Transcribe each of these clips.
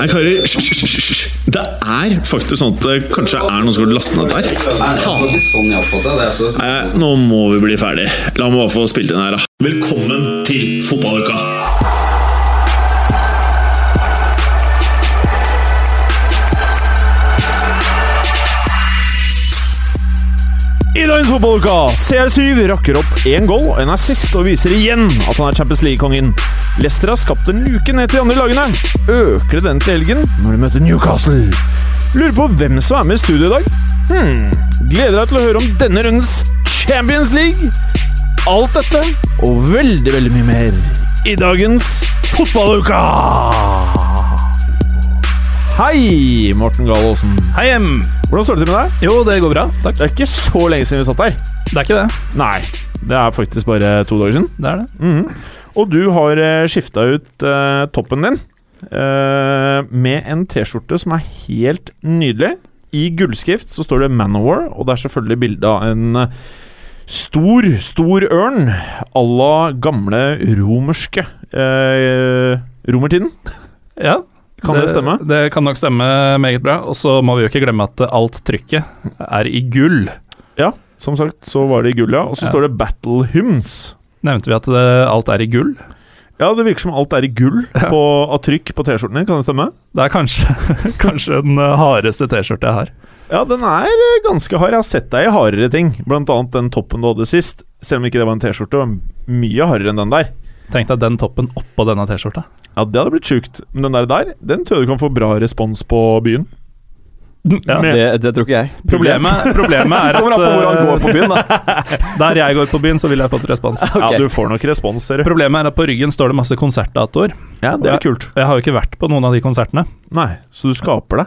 Nei, karer, hysj. Det er faktisk sånn at det kanskje er noen som har lastet ned der. Sånn. Nei, nå må vi bli ferdig. La meg bare få spilt inn her, da. Velkommen til fotballuka! I dagens fotballuka CR7 rakker opp én goal og en assist og viser igjen at han er Champions League-kongen. Leicester har skapt en luke ned til de andre lagene. Øker det den til helgen når de møter Newcastle? Lurer på hvem som er med i studio i dag? Hmm. Gleder deg til å høre om denne rundens Champions League. Alt dette og veldig, veldig mye mer i dagens fotballuka. Hei, Morten Galaasen. Hei, Em. Hvordan står det til med deg? Jo, det går bra. Takk. Det er ikke så lenge siden vi satt her. Det er ikke det. Nei, det er faktisk bare to dager siden. Det er det. Mhm. Og du har uh, skifta ut uh, toppen din uh, med en T-skjorte som er helt nydelig. I gullskrift så står det Manowar, og det er selvfølgelig bilde av en eh, stor, stor ørn à la gamle romerske eh, romertiden. Ja, Kan det, stemme? Det kan nok stemme meget bra. Og så må vi jo ikke glemme at alt trykket er i gull. Ja, som sagt så var det i gull, ja. Og så Ja. står det Battle Hymns. Nevnte vi at det, alt er i gull? Ja, det virker som alt er i gull på, av trykk på T-skjortene, kan det stemme? Det er kanskje, kanskje den eh, hardeste T-skjorta jeg har. Ja, den er eh, ganske hard. Jeg har sett deg i hardere ting. Blant annet den toppen du hadde sist. Selv om ikke det var en T-skjorte, var mye hardere enn den der. Tenk deg den toppen oppå denne T-skjorta. Ja, det hadde blitt sjukt. Men den der, der den tror jeg du kan få bra respons på byen. Ja, Med- Det, det tror ikke jeg. Problemet, problemet er Kommer an på hvor han at går på byen, da. der jeg går på byen, så ville jeg fått respons. Ja, du får nok respons, ser du. Problemet er at på ryggen står det masse konsertdatoer. Ja, det er kult. Og jeg har jo ikke vært på noen av de konsertene. Nei, så du skaper det.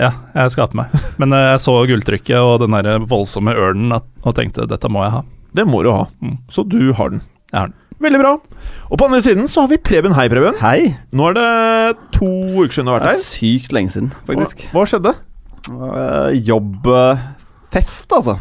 Ja, jeg skaper meg. Men eh, jeg så gulltrykket og den der voldsomme ørnen og tenkte dette må jeg ha. Det må du ha. Mm. Så du har den. Jeg har den. Veldig bra. Og på andre siden så har vi Preben. Hei, Preben. Hei. Nå er det to uker siden du har Det vært er her. sykt lenge siden, faktisk. Hva, hva skjedde? Uh, Jobbfest, altså.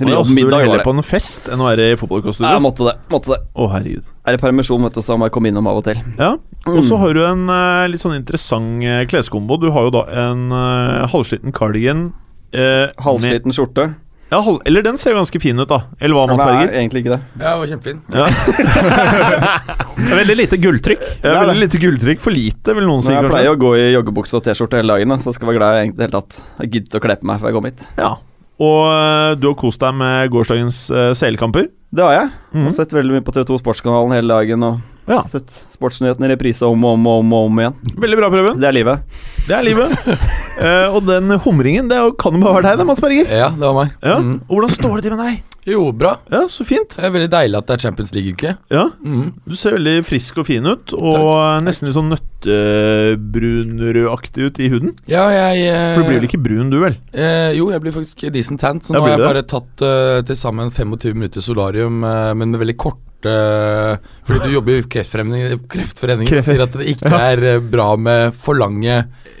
Eller du ville heller på en fest enn å være i fotballkostyme? jeg måtte det. måtte det Å, herregud. Er det permisjon, vet du, så må jeg komme innom av og til. Ja, og så Mm. har du en uh, litt sånn interessant eh, kleskombo. Du har jo da en uh, halvsliten cardigan eh, Halvsliten skjorte. Ja, hold, eller den ser jo ganske fin ut, da. Eller hva, Ja, Mads er Berger? egentlig ikke det. Ja, den var kjempefin. Er veldig lite gulltrykk. Ja, er veldig lite gulltrykk. For lite, vil noen si. Jeg pleier å gå i joggebukse og T-skjorte hele dagen, da, så skal jeg være glad jeg egentlig tatt har giddet å kle på meg før jeg kom hit. Ja. Og eh, du har kost deg med gårsdagens uh, CL-kamper. Det har jeg. Jeg Har sett veldig mye på TV2 Sportskanalen hele dagen og Ja. sett sportsnyhetene i reprise om og om og om, om igjen. Veldig bra, Prøven. Det er livet. Det er livet. uh, og den humringen, det kan jo bare være deg, det, Mads Berger. Ja, det var meg. Ja. Mm. Og hvordan står det til med deg? Jo, bra. Ja, så fint. Det er veldig deilig at det er Champions League-uke. Ja, Mm. Du ser veldig frisk og fin ut, og nesten litt sånn nøttebrunrødaktig ut i huden. Ja, jeg eh, For du blir vel ikke brun, du, vel? eh, Jo, jeg blir faktisk decent tant, så nå har jeg bare tatt uh, til sammen 25 minutter solarium, uh, men med veldig korte Fordi du jobber i Kreftforeningen, kreftforeningen og sier at det ikke er eh, bra med for lange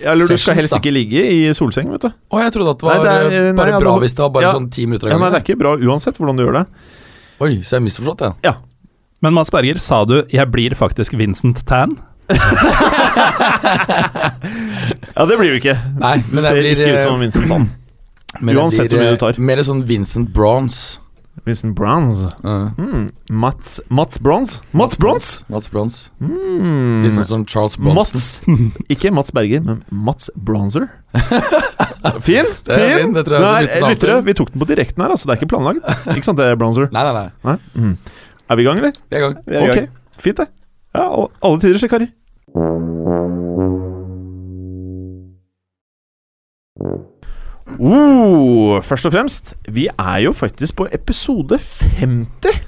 Ja, eller du skal helst da. ikke ligge i solseng, vet du. Å, jeg trodde at det Nei, var det er- eh, nei, bare ja, bra hvis det var bare ja. sånn ti minutter Ja, nei, det er ikke bra uansett hvordan du gjør det. Oi, så jeg har misforstått det. Men Mads Berger, sa du 'jeg blir faktisk Vincent Tan'? Ja, det blir du ikke. Nei, Du ser blir ikke ut eh, som Vincent Tan. uansett blir, hvor mye eh, du tar. Mer sånn Vincent Bronze. Vincent Browns. Uh, Mm. Mats Mats Bronze? Mats Bronze? Mats Bronze. Mm. Litt sånn som Charles Bronson. Mats. Ikke Mats Berger, men Mats Bronzer. Fin! Det er fin! fin, det tror jeg Nei, lyttere, vi tok den på direkten her, altså. Det er ikke planlagt. Ikke sant, det er Bronzer? Nei, nei, nei. Nei? Mm. Er vi i gang, eller? Vi er i gang. Vi er i Ok, fint det. Ja, alle tider, karer. Uh, først og fremst, vi er jo faktisk på episode 50.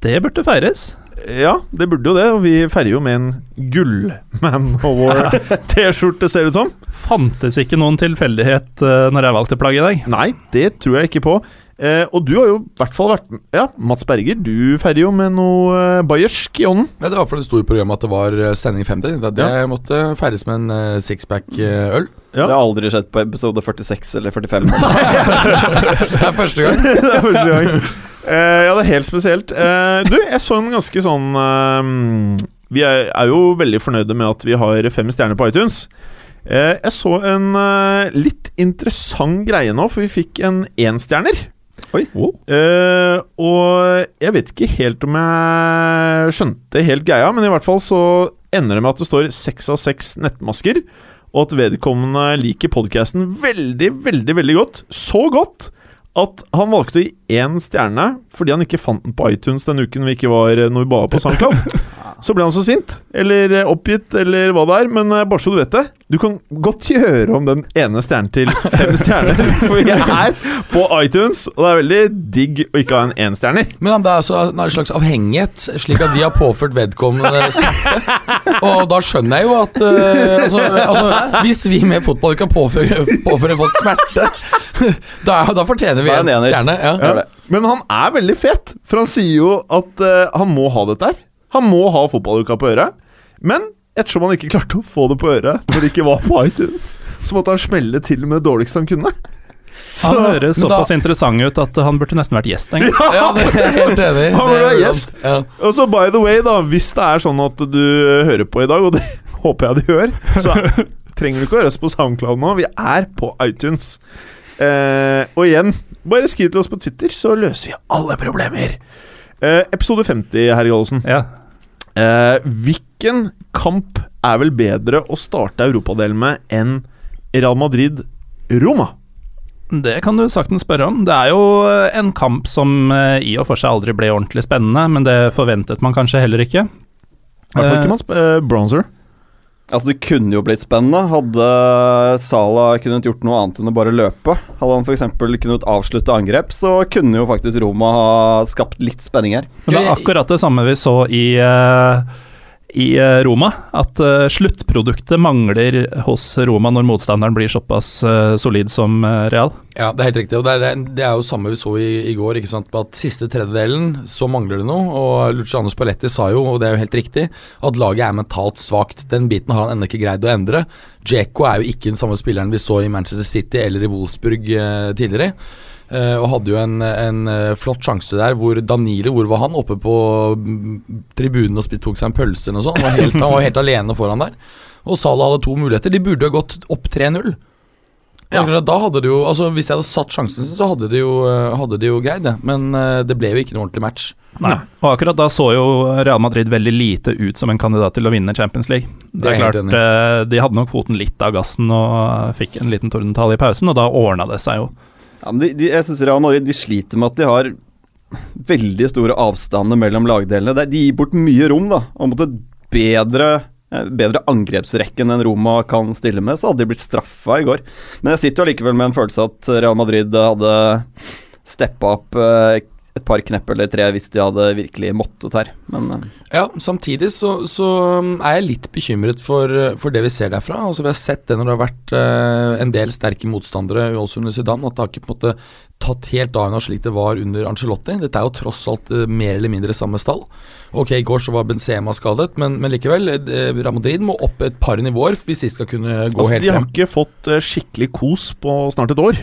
Det burde feires. Ja, det burde jo det, og vi feirer jo med en gullman over T-skjorte, ser det ut som. Fantes ikke noen tilfeldighet uh, når jeg valgte plagg i dag. Nei, det tror jeg ikke på. Eh, og du har jo i hvert fall vært Ja, Mats Berger, du feirer jo med noe eh, bayersk i ånden. Ja, det var fordi det sto i programmet at det var eh, sending 50. Det, det måtte feires med en eh, sixpack eh, øl. Ja. Det har aldri skjedd på episode 46 eller 45. Det er første gang. det er første gang. Eh, ja, det er helt spesielt. Eh, du, jeg så en ganske sånn eh, Vi er, er jo veldig fornøyde med at vi har fem stjerner på iTunes. Eh, jeg så en eh, litt interessant greie nå, for vi fikk en énstjerner. Oi. Eh, og jeg vet ikke helt om jeg skjønte helt greia, men i hvert fall så ender det med at det står seks av seks nettmasker, og at vedkommende liker podkasten veldig, veldig, veldig godt. Så godt at han valgte å gi én stjerne fordi han ikke fant den på iTunes den uken vi ikke var når vi ba på SoundCloud. Så ble han så sint, eller eh, oppgitt, eller hva det er. Men eh, bare så du vet det, du kan godt gjøre om den ene stjernen til fem stjerner. For vi er på iTunes, og det er veldig digg å ikke ha en énstjerner. Men det er altså en slags avhengighet, slik at vi har påført vedkommende smerte. Og da skjønner jeg jo at uh, altså, altså, Hvis vi med fotball ikke kan påføre, påføre folk smerte, da, da fortjener vi Da er en stjerne. Ja. Men han er veldig fet, for han sier jo at uh, han må ha dette her. Han må ha fotballuka på øret. Men ettersom han ikke klarte å få det på øret når det ikke var på iTunes, så måtte han smelle til med det dårligste han kunne. Så Han høres såpass da- interessant ut at han burde nesten vært gjest en gang. Ja, det er helt enig. Han burde sant. gjest. Ja. Og så by the way, da, hvis det er sånn at du hører på i dag, og det håper jeg du gjør, så trenger du ikke å høre oss på SoundCloud nå. Vi er på iTunes. Eh, og igjen, bare skriv til oss på Twitter, så løser vi alle problemer. Eh, episode 50, herr Gallosen. Ja. Eh, hvilken kamp er vel bedre å starte europadelen med enn Real Madrid-Roma? Det kan du saktens spørre om. Det er jo eh, en kamp som eh, i og for seg aldri ble ordentlig spennende, men det forventet man kanskje heller ikke. I hvert fall Eh, ikke man eh, Bronzer. Altså Det kunne jo blitt spennende. Hadde Salah kunnet gjort noe annet enn å bare løpe, hadde han f.eks. kunnet avslutte angrep, så kunne jo faktisk Roma ha skapt litt spenning her. Men det er akkurat det samme vi så i, eh, i eh, Roma. At eh, sluttproduktet mangler hos Roma når motstanderen blir såpass eh, solid som Real. Ja, det er helt riktig. Og det er, det er jo samme vi så i, i går. ikke sant? At Siste tredjedelen så mangler det noe. Og Luciano Spalletti sa jo, og det er jo helt riktig, at laget er mentalt svakt. Den biten har han ennå ikke greid å endre. Djeko er jo ikke den samme spilleren vi så i Manchester City eller i Wolfsburg tidligere. Eh, og hadde jo en, en eh, flott sjanse der hvor Danilo Hvor var han? Oppe på mm, tribunen og tok seg en pølse eller noe sånt. Han var helt, han var helt alene foran der. Og Salah hadde to muligheter. De burde jo gått opp 3-0. Ja. Da hadde det jo, altså Hvis jeg hadde satt sjansen sin, så hadde de jo, eh, hadde de jo greid det. Men det ble jo ikke noe ordentlig match. Nei. Og akkurat da så jo Real Madrid veldig lite ut som en kandidat til å vinne Champions League. Det er klart, De hadde nok foten litt av gassen og fikk en liten tordentale i pausen, og da ordna det seg jo. Ja, de, de, jeg synes Real Madrid de sliter med at de har veldig store avstander mellom lagdelene. De gir bort mye rom, da. Og mot et bedre, eh, bedre angrepsrekken enn Roma kan stille med, så hadde de blitt straffa i går. Men jeg sitter jo allikevel med en følelse at Real Madrid hadde steppa opp eh, et par knepp eller tre hvis de hadde virkelig måttet her. Men eh, Ja, Samtidig så, så um, er jeg litt bekymret for, uh, for det vi ser derfra. Altså Vi har sett det når det har vært eh, en del sterke motstandere, også under Zidane, at det har ikke på en måte tatt helt av ennå slik det var under Ancelotti. Dette er jo tross alt eh, mer eller mindre samme stall. Ok, i går så var Benzema skadet, men, men likevel. Eh, Real Madrid må opp et par nivåer hvis de skal kunne gå Altså, helt de har frem. ikke fått eh, skikkelig kos på snart et år.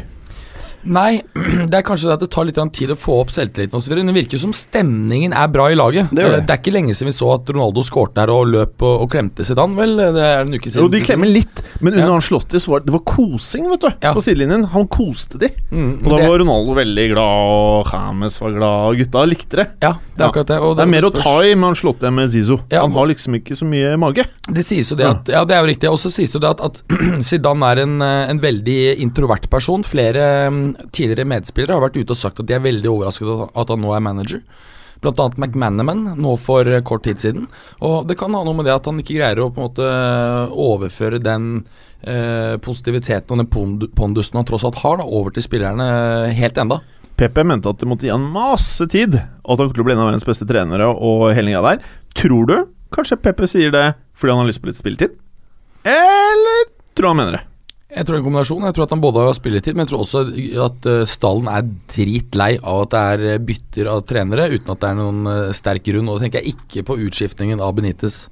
Nei, det er kanskje det at det tar litt tid å få opp selvtilliten osv. Det virker som stemningen er bra i laget. Det det. Eh, det er ikke lenge siden vi så at Ronaldo skårte der og løp og, og klemte Zidane, vel? Det er en uke siden. Jo, de klemmer litt, men under Ja. Ancelotti så var det, det var kosing, vet du. Ja. På sidelinjen. Han koste de. Mm, Og da det- var Ronaldo veldig glad, og James var glad, og gutta likte det. Ja, det er akkurat det. Og Det er mer å ta i med Ancelotti enn med Zizou. Ja. Han har liksom ikke så mye mage. Det sies jo det at Ja, det er jo riktig. Og så sies jo det at, at Zidane er en, eh, en veldig introvert person. Flere mm, tidligere medspillere har vært ute og sagt at de er veldig overrasket at- han nå er manager. Blant annet McManaman nå for kort tid siden. Og det kan ha noe med det at han ikke greier å på en måte overføre den eh, positiviteten og den pondusen han tross alt har, da, over til spillerne helt enda. PP mente at det måtte gi han masse tid, og at han kunne bli en av verdens beste trenere og hele greia der. Tror du kanskje PP sier det fordi han har lyst på litt spilletid? Eller tror du han mener det? Jeg tror det er en kombinasjon. Jeg tror at han både har spilletid, men jeg tror også at eh, stallen er dritlei av at det er eh, bytter av trenere uten at det er noen eh, sterk grunn. Og da tenker jeg ikke på utskiftningen av Benitez.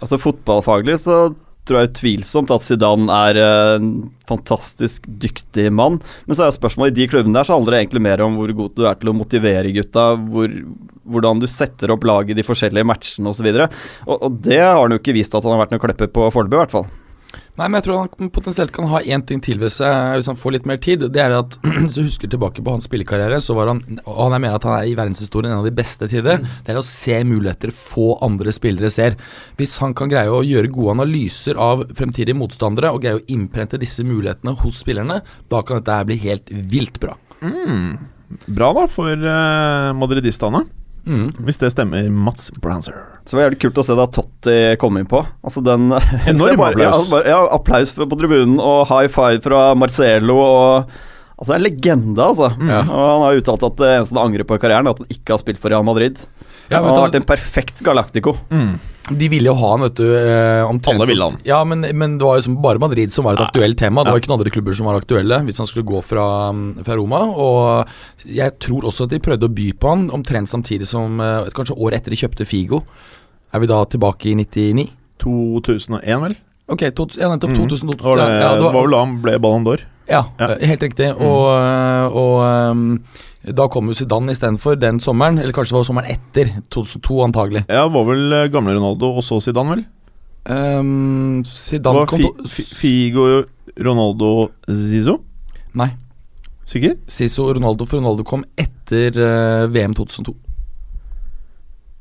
Altså Fotballfaglig så tror jeg utvilsomt at Zidane er en fantastisk dyktig mann. Men så er jo spørsmålet i de klubbene der så handler det egentlig mer om hvor god du er til å motivere gutta. Hvor, hvordan du setter opp laget i de forskjellige matchene osv. Og, og, og det har han jo ikke vist at han har vært noen klepper på foreløpig, i hvert fall. Nei, men jeg tror han potensielt kan ha én ting til ved seg hvis han får litt mer tid. Det er at Hvis du husker tilbake på hans spillekarriere, så var han Og han jeg mener at han er i verdenshistorien en av de beste tider. det. Det er å se muligheter få andre spillere ser. Hvis han kan greie å gjøre gode analyser av fremtidige motstandere og greie å innprente disse mulighetene hos spillerne, da kan dette her bli helt vilt bra. Bra, da, for uh, madridistene. Mm. Hvis det stemmer, Mats Branzer. Så det var jævlig kult å se da Totti kom inn på. Altså den Enorm bare, applaus. Ja, bare, ja, applaus på på tribunen og high five fra Marcelo og Altså, det er en legende, altså. Mm. Og han har uttalt at det eneste han angrer på i karrieren, er at han ikke har spilt for Real Madrid. Ja, han har vært en perfekt galactico. De ville jo ha han, vet du. Eh, omtrent Alle ville han. Ja, men, men det var jo som bare Madrid som var et aktuelt tema. Det var ikke noen andre klubber som var aktuelle hvis han skulle gå fra, fra Roma. Og jeg tror også at de prøvde å by på han omtrent samtidig som eh, Kanskje året etter de kjøpte Figo. Er vi da tilbake i 99? 2001, vel? Ok, to, ja, nettopp. Mm. 2000, Det var, det, ja, ja, det var vel da han ble Ballon d'Or. Ja, Ja. helt riktig. Og, eh, og eh, da kom jo Zidane istedenfor den sommeren. Eller kanskje det var sommeren etter. 2002 antagelig. Ja, det var vel eh, gamle Ronaldo og så Zidane, vel? Um, Zidane var kom på Figo, Ronaldo, Zizo? Nei. Sikker? Siso Ronaldo, for Ronaldo kom etter uh, VM 2002.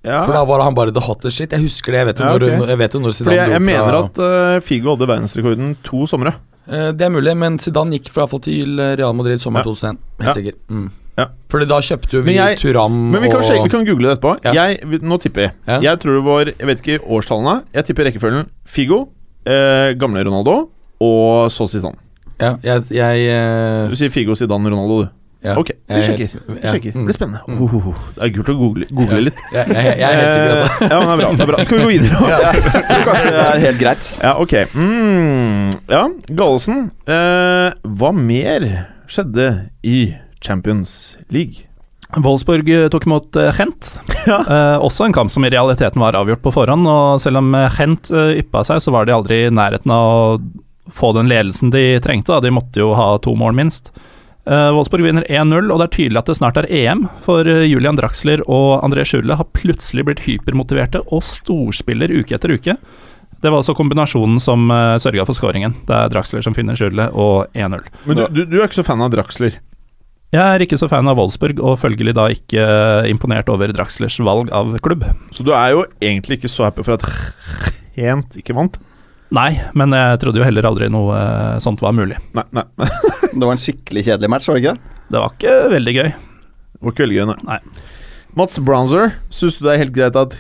Ja. For da var han bare the hottest shit. Jeg husker det. Jeg vet jo Ja, når, ok. jeg vet jo når Zidane jeg, jeg dro mener at uh, Figo hadde verdensrekorden to somre. Uh, Det er mulig, men Zidane gikk fra, i hvert fall til Real Madrid sommeren Ja. 2001. Helt Ja. sikkert. Mm. Ja. Fordi da kjøpte jo vi jeg- Turam Men vi kan, og vi kan google det etterpå. Ja. Jeg, nå tipper jeg. Ja. Jeg tror det var Jeg vet ikke årstallene. Jeg tipper rekkefølgen Figo, eh, gamle Ronaldo og så Zidane. Ja, jeg, jeg eh, Du sier Figo, Zidane, Ronaldo, du. ja. Ok, vi er sjekker. Vi ja. sjekker. Det Mm. blir spennende. Oh, det er kult å google, google litt. Jeg, jeg, jeg er helt sikker, altså. Ja, men det er bra. Det er bra. Skal vi gå videre? Ja, kanskje det er helt greit. Ja, ok. Mm, ja, Gallosen. Eh, hva mer skjedde i Champions League? Wolfsburg eh, tok imot eh, Gent. Eh, også en kamp som i realiteten var avgjort på forhånd. Og selv om eh, Gent yppa seg, så var de aldri i nærheten av å få den ledelsen de trengte. Da. De måtte jo ha to mål, minst. Eh, Wolfsburg vinner 1-0, og det er tydelig at det snart er EM. For Julian Draxler og André Schurle har plutselig blitt hypermotiverte og storspiller uke etter uke. Det var også kombinasjonen som uh, sørga for skåringen. Det er Draxler som finner Schurle, og 1-0. Men du, du, du er ikke så fan av Draxler? Jeg er ikke så fan av Wolfsburg, og følgelig da ikke eh, imponert over Draxlers valg av klubb. Så du er jo egentlig ikke så happy for at Hent ikke vant? Nei, men jeg trodde jo heller aldri noe eh, sånt var mulig. Nei, nei. Det var en skikkelig kjedelig match, var det ikke det? Det var ikke veldig gøy. Det var ikke veldig gøy, nei. Nei. Mats Brownser, syns du det er helt greit at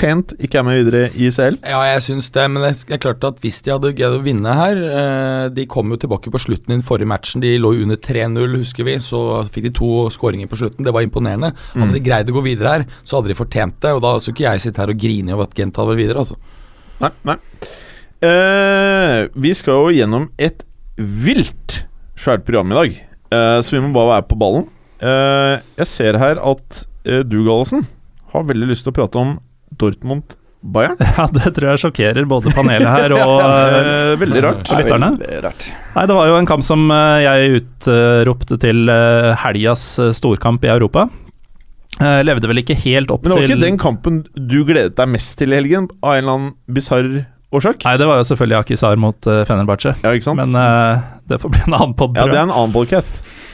Gent ikke er med videre i CL? Ja, jeg syns det, men det er klart at hvis de hadde greid å vinne her eh, De kom jo tilbake på slutten i den forrige matchen. De lå under 3-0, husker vi. Så fikk de to skåringer på slutten. Det var imponerende. Hadde de greid å gå videre her, så hadde de fortjent det. Og da skulle ikke jeg sitte her og grine over at Gent hadde vært videre, altså. Nei. nei. Eh, vi skal jo gjennom et vilt svært program i dag, eh, så vi må bare være på ballen. Eh, jeg ser her at du, Gallosen, har veldig lyst til å prate om Dortmund Bayern. Ja, det tror jeg sjokkerer både panelet her og eh, Eh, veldig rart. og lytterne. Veldig rart. Nei, det var jo en kamp som eh, jeg utropte til eh, helgas eh, storkamp i Europa. Jeg levde vel ikke helt opp til Men det var til ikke den kampen du gledet deg mest til i helgen, av en eller annen bisarr årsak? Nei, det var jo selvfølgelig Akisar mot Fenerbahçe. Ja, ikke sant? Men uh, det får bli en annen pod, ja, det er en annen podcast.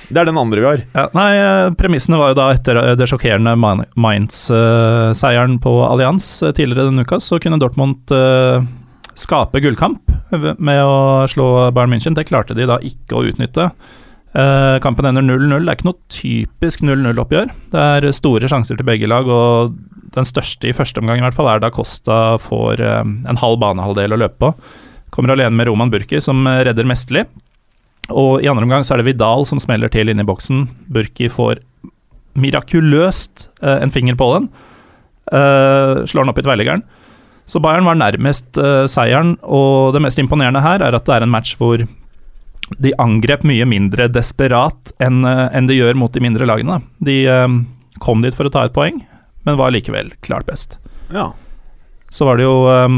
Det er den andre vi har. Ja, nei, eh, premissene var jo da etter eh, det sjokkerende Mainz-seieren på Allianz eh, tidligere denne uka, så kunne Dortmund skape gullkamp med å slå Bayern München. Det klarte de da ikke å utnytte. Kampen ender 0-0. Det er ikke noe typisk 0-0-oppgjør. Det er store sjanser til begge lag, og den største i første omgang i hvert fall er da Costa får en halv banehalvdel å løpe på. Kommer alene med Roman Burki, som redder mesterlig. Og i andre omgang så er det Vidal som smeller til inne i boksen. Burki får mirakuløst eh, en finger på den. Eh, slår den opp i tverrliggeren. Så Bayern var nærmest eh, seieren, og det mest imponerende her er at det er en match hvor de angrep mye mindre desperat enn eh, enn de gjør mot de mindre lagene. De eh, kom dit for å ta et poeng, men var likevel klart best. Ja. Så var det jo eh,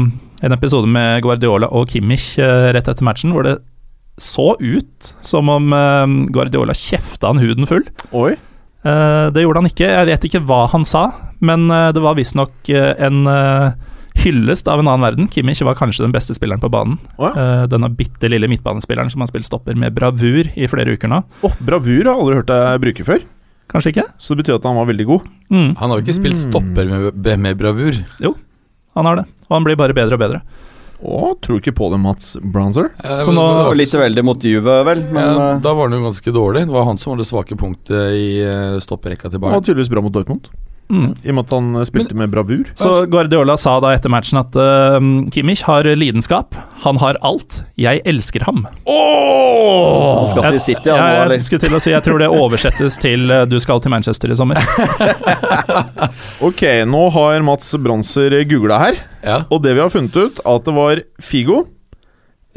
en episode med Guardiola og Kimmich rett etter matchen hvor det så ut som om eh, Guardiola kjefta han huden full. Oi. Eh, det gjorde han ikke. Jeg vet ikke hva han sa, men eh, det var visstnok uh, en hyllest av en annen verden. Kimmich var kanskje den beste spilleren på banen. Oh, ja. Denne bitte lille midtbanespilleren som har spilt stopper med bravur i flere uker nå. Oh, bravur har jeg aldri hørt deg bruke før. Kanskje ikke? Så det betyr at han var veldig god. Mm, Han har jo ikke spilt stopper med, med bravur. han har det, og han blir bare bedre og bedre. Å, tror ikke på det, Mats Bronzer? Eh, Så nå- var litt veldig mot Juve, vel. Men ja, eh, Da var han jo ganske dårlig. Det var han som var det svake punktet i eh, stopperekka til Bayern. Og tydeligvis bra mot Dortmund, Mm. i og med at han spilte spilte med bravur. Så Guardiola sa da etter matchen at uh, Kimmich har lidenskap, han har alt, jeg elsker ham. han skal til City, han nå, jeg, eller? jeg skulle til å si, jeg tror det oversettes til uh, du skal til Manchester i sommer. Ok, nå har Mats Bronser googla her, Ja. og det vi har funnet ut, at det var Figo,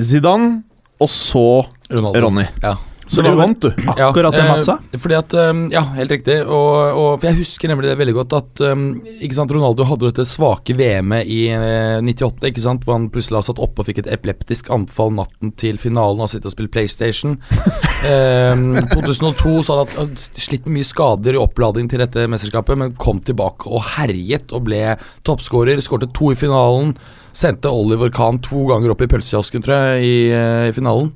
Zidane og så Ronaldo. Ronny. Ja. Så du vant, du. Akkurat det Mats sa. eh, Fordi at, eh, ja, helt riktig. Og, og for Jeg husker nemlig det veldig godt at eh, ikke sant, Ronaldo hadde dette svake VM-et i eh, 98, ikke sant, hvor han plutselig har satt oppe og fikk et epileptisk anfall natten til finalen og har sittet og spilt PlayStation. um, 2002 så hadde han slitt med mye skader i oppladning til dette mesterskapet, men kom tilbake og herjet og ble toppskårer. Skårte to i finalen. Sendte Oliver Kahn to ganger opp i pølsekiosken, tror jeg, i, eh, i finalen.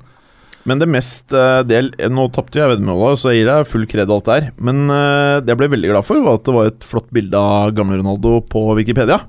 Men det mest eh, del Nå tapte jeg veddemålet, så jeg gir deg full kred og alt der. Men eh, det jeg ble veldig glad for, var at det var et flott bilde av gamle Ronaldo på Wikipedia.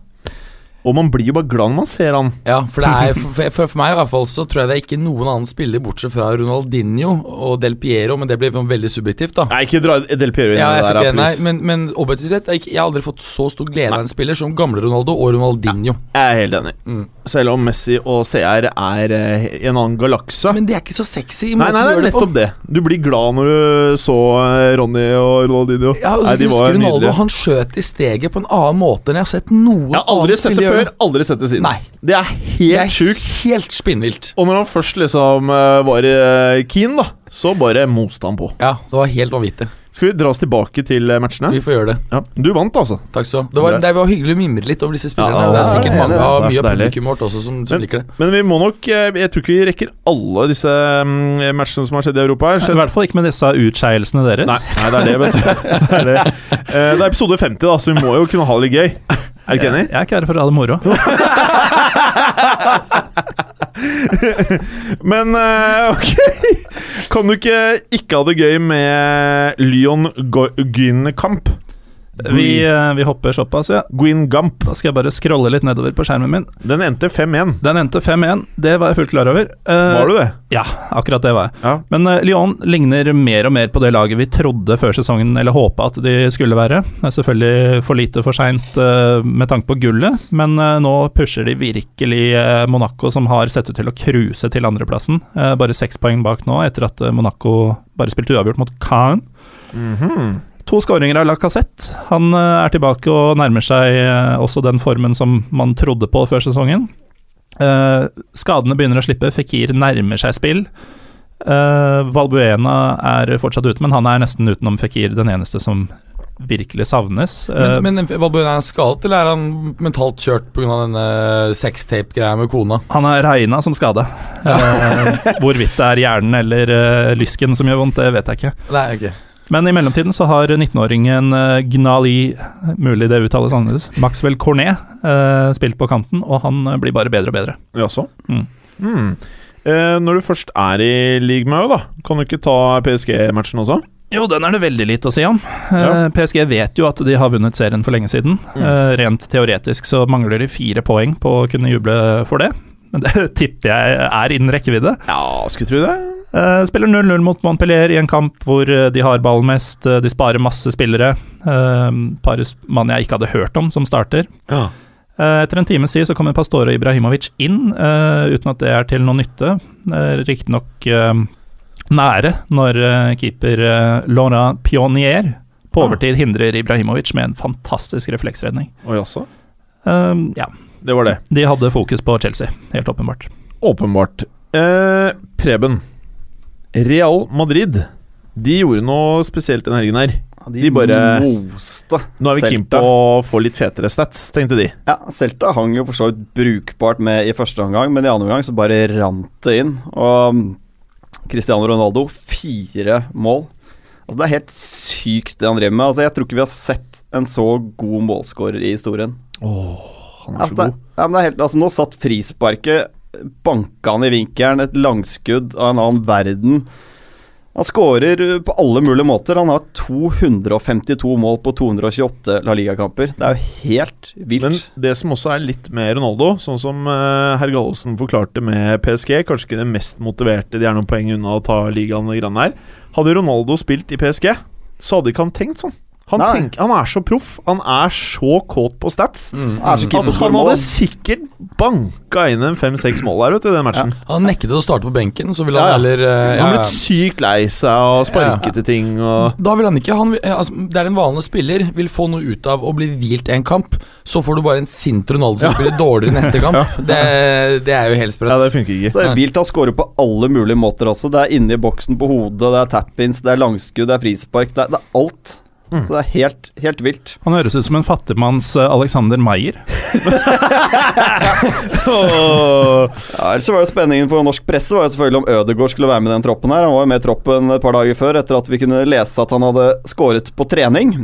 Og man blir jo bare glad når man ser han. Ja, for, det er, for, for, meg i hvert fall så tror jeg det er ikke noen annen spiller bortsett fra Ronaldinho og Del Piero, men det blir sånn veldig subjektivt, da. Nei, ikke dra Del Piero inn Ja, jeg, det der, nei, men, men objektivt sett, jeg, jeg har aldri fått så stor glede av en spiller som gamle Ronaldo og Ronaldinho. Jeg er helt enig. Mm. Selv om Messi og CR er eh, i en annen galakse. Men det er ikke så sexy i Nei, nei, det er nettopp det. Du blir glad når du så eh, Ronny og Ronaldinho. Ja, og så Nei, de var husker Ronaldo nydelige. Han skjøt i steget på en annen måte enn jeg har sett noen Jeg har aldri sett det før, aldri sett det siden. Nei. Det er helt sjukt. helt spinnvilt. Og når han først liksom eh, var keen, da, så bare moste han på. Ja, det var helt vanvittig. Skal vi dra oss tilbake til eh, matchene? Vi får gjøre det. Ja. Du vant, altså. Takk skal du ha. Det var, det var hyggelig å mimre litt over disse spillerne. Ja, det er sikkert mange av mye av publikum vårt også som, som liker det. Men vi må nok eh, Jeg tror ikke vi rekker alle disse mm, matchene som har skjedd i Europa her. I hvert fall ikke med disse utskeielsene deres. Nei, nei, det er det, vet du. Det er, det. Eh, det er episode 50, da, så vi må jo kunne ha det litt gøy. Er du ikke enig? Jeg er ikke her for å ha det moro. Men eh, ok Kan du ikke ikke ha det gøy med Lyon Gynkamp? Vi, eh, vi hopper såpass, ja. Gwyngamp. Da skal jeg bare scrolle litt nedover på skjermen min. Den endte 5-1. Den endte 5-1, det var jeg fullt klar over. Uh, Var du det? Ja, akkurat det var jeg. Ja. Men uh, Lyon ligner mer og mer på det laget vi trodde før sesongen, eller håpa at de skulle være. Det er selvfølgelig for lite for seint uh, med tanke på gullet, men nå pusher de virkelig Monaco, som har sett ut til å cruise til andreplassen. Bare seks poeng bak nå, etter at Monaco bare spilte uavgjort mot Caen. Mhm. To skåringer av Lacassette. Han eh, er tilbake og nærmer seg eh, også den formen som man trodde på før sesongen. Eh, skadene begynner å slippe, Fikir nærmer seg spill. Valbuena er fortsatt ute, men han er nesten utenom Fikir den eneste som virkelig savnes. Men, men Valbuena er skadet, eller er han mentalt kjørt pga. denne sextape-greia med kona? han er regna som skada. Ja. hvorvidt det er hjernen eller lysken som gjør vondt, det vet jeg ikke. Nei, ok. Men i mellomtiden så har 19-åringen eh, Gnali, mulig det uttales annerledes, Maxwell Cornet, eh, spilt på kanten, og han eh, blir bare bedre og bedre. Jaså? Mm. Mm. Eh, når du først er i league med da, kan du ikke ta PSG-matchen også? Jo, den er det veldig lite å si om. Ja. PSG vet jo at de har vunnet serien for lenge siden. Mm. Rent teoretisk så mangler de fire poeng på å kunne juble for det. Men det tipper jeg er innen rekkevidde. Ja, skulle tro det. Eh, spiller 0-0 mot Montpellier i en kamp hvor eh, de har ballen mest. eh, de sparer masse spillere. Uh, par mann jeg ikke hadde hørt om, som starter. Ja. Etter en times tid så kommer Pastore Ibrahimovic inn, uten at det er til noe nytte. Riktignok nære når keeper Laurent Pionier på Ah. overtid hindrer Ibrahimovic med en fantastisk refleksredning. Oi, også? Ja, Det var det. de hadde fokus på Chelsea, helt åpenbart. Åpenbart. Eh, Preben, Real Madrid De gjorde noe spesielt denne helgen her. Ja, De bare- moste Nå er vi keen på å få litt fetere stats, tenkte de. Ja, Celta hang jo for så vidt brukbart med i første omgang, men i andre omgang så bare rant det inn. Og mm, Cristiano Ronaldo, fire mål. Altså Det er helt sykt det han driver med. Altså Jeg tror ikke vi har sett en så god målskårer i historien. Åh, Han er Altså, så det, god. ja, men det er helt, altså, nå satt frisparket, banka han i vinkelen, et langskudd av en annen verden. Han skårer på alle mulige måter. Han har 252 mål på 228 La Liga-kamper. Det er jo helt vilt. Men det som også er litt med Ronaldo, sånn som uh, herr Gallosen forklarte med PSG, kanskje ikke det mest motiverte, de er noen poeng unna å ta ligaen. Hadde Ronaldo spilt i PSG, så hadde ikke han tenkt sånn. Han, tenk, han er så proff, han er så kåt på stats. Han er så At han hadde sikkert banka inn en fem-seks mål der vet du, i den matchen. Han nektet å starte på benken, så ville Ja, ja. han heller uh, Han ja, ble sykt lei seg og sparket til ting og Da vil han ikke han, altså, Det er en vanlig spiller vil få noe ut av å bli hvilt en kamp, så får du bare en sint Ronaldo som spiller dårligere neste kamp. Det, det er jo helt sprøtt. Ja, det funker ikke. Så det er vilt han scorer på alle mulige måter også. Det er inni boksen på hodet, det er tap-ins, det er langskudd, det er frispark. Det er, det er alt. Mm. Så det er helt, helt vilt. Han høres ut som en fattigmanns Alexander Alexander oh. Ja, ellers var jo Spenningen for norsk presse var jo selvfølgelig om Ødegaard skulle være med i den troppen. her Han var jo med i troppen et par dager før, etter at vi kunne lese at han hadde skåret på trening.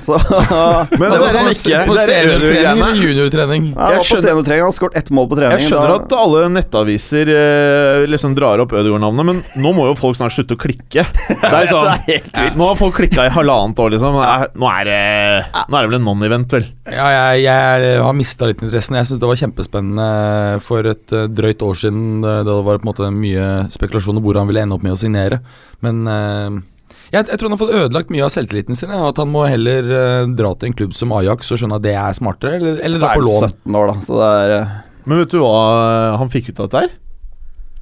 Så Men det var det er- ikke. På seniortrening eller juniortrening? Ja, han var på han har skåret ett mål på trening. Jeg skjønner da- at alle nettaviser eh, liksom drar opp Ødegaard-navnet, men nå må jo folk snart slutte å klikke. Det er sånn, Det er helt nå har folk klikka i halvannet år, liksom. Nå er, det, nå er det vel en non-event, vel. Ja, jeg, jeg har mista litt interessen. Jeg syns det var kjempespennende for et eh, drøyt år siden. eh, Da det var på en måte mye spekulasjon om hvor han ville ende opp med å signere. Men eh, jeg, jeg tror han har fått ødelagt mye av selvtilliten sin. At han må heller uh, dra til en klubb som Ajax og skjønne at det er smartere, eller, eller Så dra er på han lån. 17 år, da, så det er uh... Men vet du hva han fikk ut av dette her?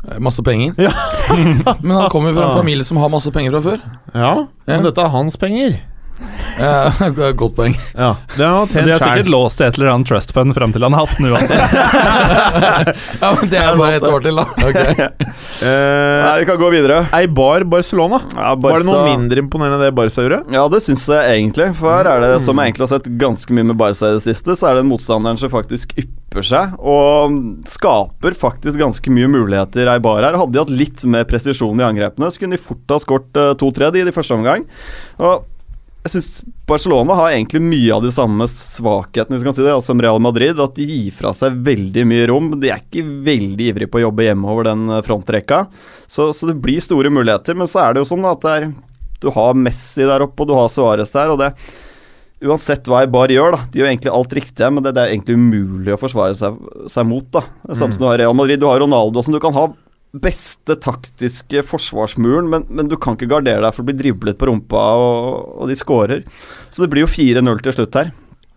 Eh, Masse penger. Ja. Men han kommer jo fra en familie som har masse penger fra før. Ja, Ja. men dette er hans penger. Ja, godt poeng. Ja, det har De har sikkert låst til et eller annet trust fund fram til han har hatt den uansett. Ja, men Det er bare et år til, da. Okay. Uh, Nei, vi kan gå videre. Eibar Barcelona. Ja, Var det noe mindre imponerende enn det Barca gjorde? Ja, det syns jeg egentlig. For her er det, Mm. som jeg egentlig har sett ganske mye med Barca i det siste, så er det en motstanderen som faktisk ypper seg, og skaper faktisk ganske mye muligheter Eibar her. Hadde de hatt litt mer presisjon i angrepene, så kunne de fort ha skåret eh, to-tre de i de første omgang. Og jeg syns Barcelona har egentlig mye av de samme svakhetene hvis vi kan si det, altså som Real Madrid. At de gir fra seg veldig mye rom. De er ikke veldig ivrige på å jobbe hjemme over den eh, frontrekka. Så, så det blir store muligheter. Men så er det jo sånn at det er, du har Messi der oppe, og du har Suárez der. og det Uansett hva Eibar gjør, da, de gjør egentlig alt riktig, men det, det er egentlig umulig å forsvare seg, seg mot. da. Samme mm. Som du har Real Madrid. Du har Ronaldo som du kan ha beste taktiske forsvarsmuren, men, men du kan ikke gardere deg for å bli driblet på rumpa, og, og de skårer. Så det blir jo 4-0 til slutt her.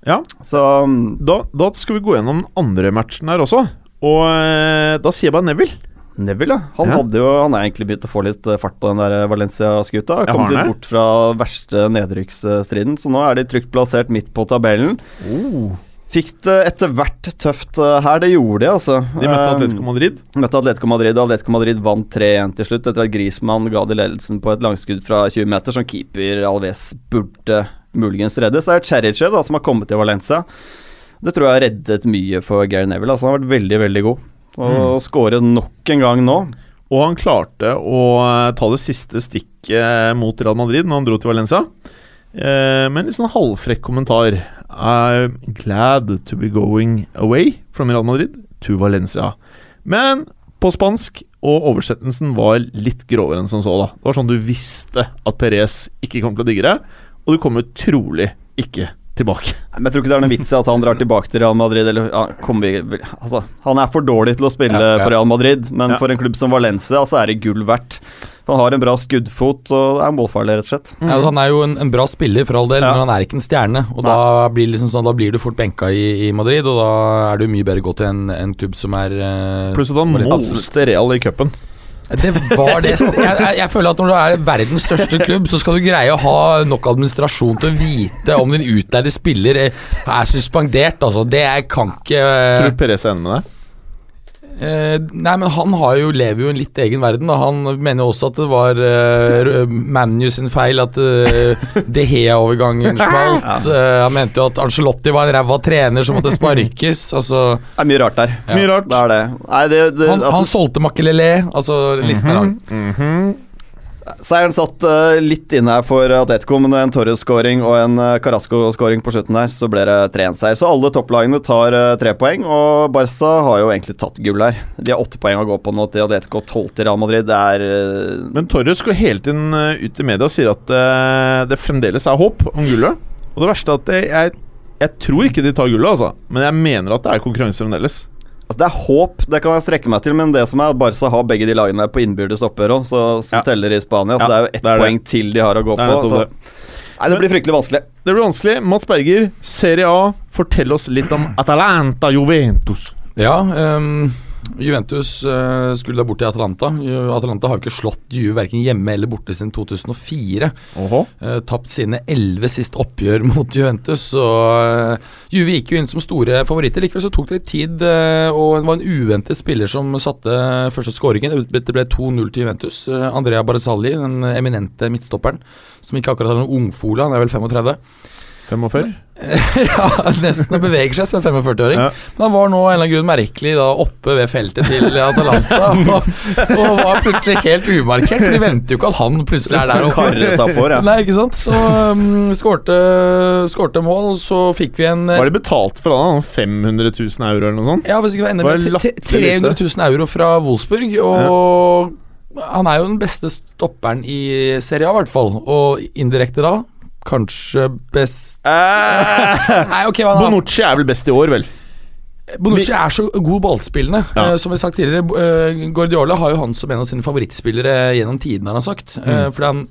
Ja. Så mm, Da, da skal vi gå gjennom den andre matchen her også. Og eh, da sier jeg bare Neville. Neville, ja. Han, Ja. hadde jo, han er egentlig begynt å få litt eh, fart på den der Valencia-skuta. Kom litt bort fra verste nedrykksstriden, så nå er de trygt plassert midt på tabellen. Fikk det etter hvert tøft eh, her, det gjorde de, altså. De møtte Eh, Atletico Madrid. Møtte Atletico Madrid, og Atletico Madrid vant 3-1 til slutt, etter at Griezmann ga de ledelsen på et langskudd fra 20 meter, som keeper Alves burde muligens redde. Så er det Cheriche, da, som har kommet til Valencia. Det tror jeg har reddet mye for Gary Neville. Altså, han har vært veldig, veldig god. Og Mm. skårer nok en gang nå. Og han klarte å eh, ta det siste stikket mot Real Madrid når han dro til Valencia. Eh, med en litt sånn halvfrekk kommentar. I'm glad to be going away from Real Madrid to Valencia. Men på spansk, og oversettelsen var litt grovere enn som så. da Det var sånn du visste at Perez ikke kom til å digge det, og du kommer trolig ikke tilbake. Men jeg tror ikke det er noen vits i at han drar tilbake til Real Madrid. Eller, ja, kommer vi, altså, han er for dårlig til å spille Ja, ja. for Real Madrid, men Ja. for en klubb som Valencia så er det gull verdt. Han har en bra skuddfot og er målfarlig, rett og slett. Ja, altså, han er jo en, en bra spiller, for all del, Ja. men han er ikke en stjerne. Og da blir, liksom sånn, da blir du fort benka i, i Madrid, og da er du mye bedre gått gå til en, en klubb som er uh, Pluss at han moste Real i cupen. Det var det jeg, jeg, føler at når du er verdens største klubb, så skal du greie å ha nok administrasjon til å vite om din utleide spiller er, er suspendert. Altså. Det kan ikke Tror Perez er enig med deg? Eh, nei, men han har jo, lever jo i en litt egen verden. Da. Han mener jo også at det var eh, ManU sin feil at eh, De Hea-overgangen smalt. Eh, han mente jo at Angelotti var en ræva trener som måtte sparkes. Altså, Det er mye rart der. Ja. Mye rart. Det er det. Nei, det, det han, altså, han solgte Makelele. Altså, listen er lang. Mhm. Seieren satt eh, litt inne her for Atletico, men en Torres-scoring og en uh, Carasco-scoring på slutten der, så ble det 3-1-seier. Så alle topplagene tar uh, tre poeng, og Barca har jo egentlig tatt gull her. De har åtte poeng å gå på nå til Atletico, tolv til Real Madrid. Det er eh, Men Torres går hele tiden eh, ut i media og sier at eh, det fremdeles er håp om gullet. Og det verste er at jeg, jeg tror ikke de tar gullet, altså. Men jeg mener at det er konkurranse fremdeles. Altså Det er håp, det kan jeg strekke meg til, men det som er at Barca har begge de lagene på innbyrdes oppgjør òg, som Ja. teller i Spania. Så det er jo ett det er det. poeng til de har å gå på. Så. det. Nei, det blir fryktelig vanskelig. Det blir vanskelig. Mats Berger, Serie A, fortell oss litt om Atalanta Juventus. Ja, ehm, Juventus eh, skulle da bort til Atalanta. Atalanta har jo ikke slått Juve verken hjemme eller borte siden 2004. Oho. Eh, tapt sine elleve siste oppgjør mot Juventus. Så eh, Juve gikk jo inn som store favoritter. Likevel så tok det litt tid, og det var en uventet spiller som satte første skåringen. Det ble- 2-0 til Juventus. Andrea Barzalli, den eminente midtstopperen, som ikke akkurat er noen ungfole, han er vel 35. 45? ja, nesten og beveger seg som en 45-åring. Ja. Men han var nå en eller annen grunn merkelig da oppe ved feltet til Atalanta. og, og var plutselig helt umarkert, for de venter jo ikke at han plutselig er der oppe. På, ja. Nei, ikke sant. Så um, skårte, skårte mål, og så fikk vi en Var det betalt for han? da? 500 000 euro eller noe sånt? Ja, hvis ikke det var Var med det 300 000 euro fra Wolfsburg. Og han er jo den beste stopperen i Serie A, i hvert fall. Og indirekte da kanskje best Nei, ok, hva? Bonucci er vel best i år, vel? Bonucci er så god ballspillende. Ja. Eh, som vi har sagt tidligere, eh, Guardiola har jo han som en av sine favorittspillere gjennom tidene, har han sagt. Mm. fordi han,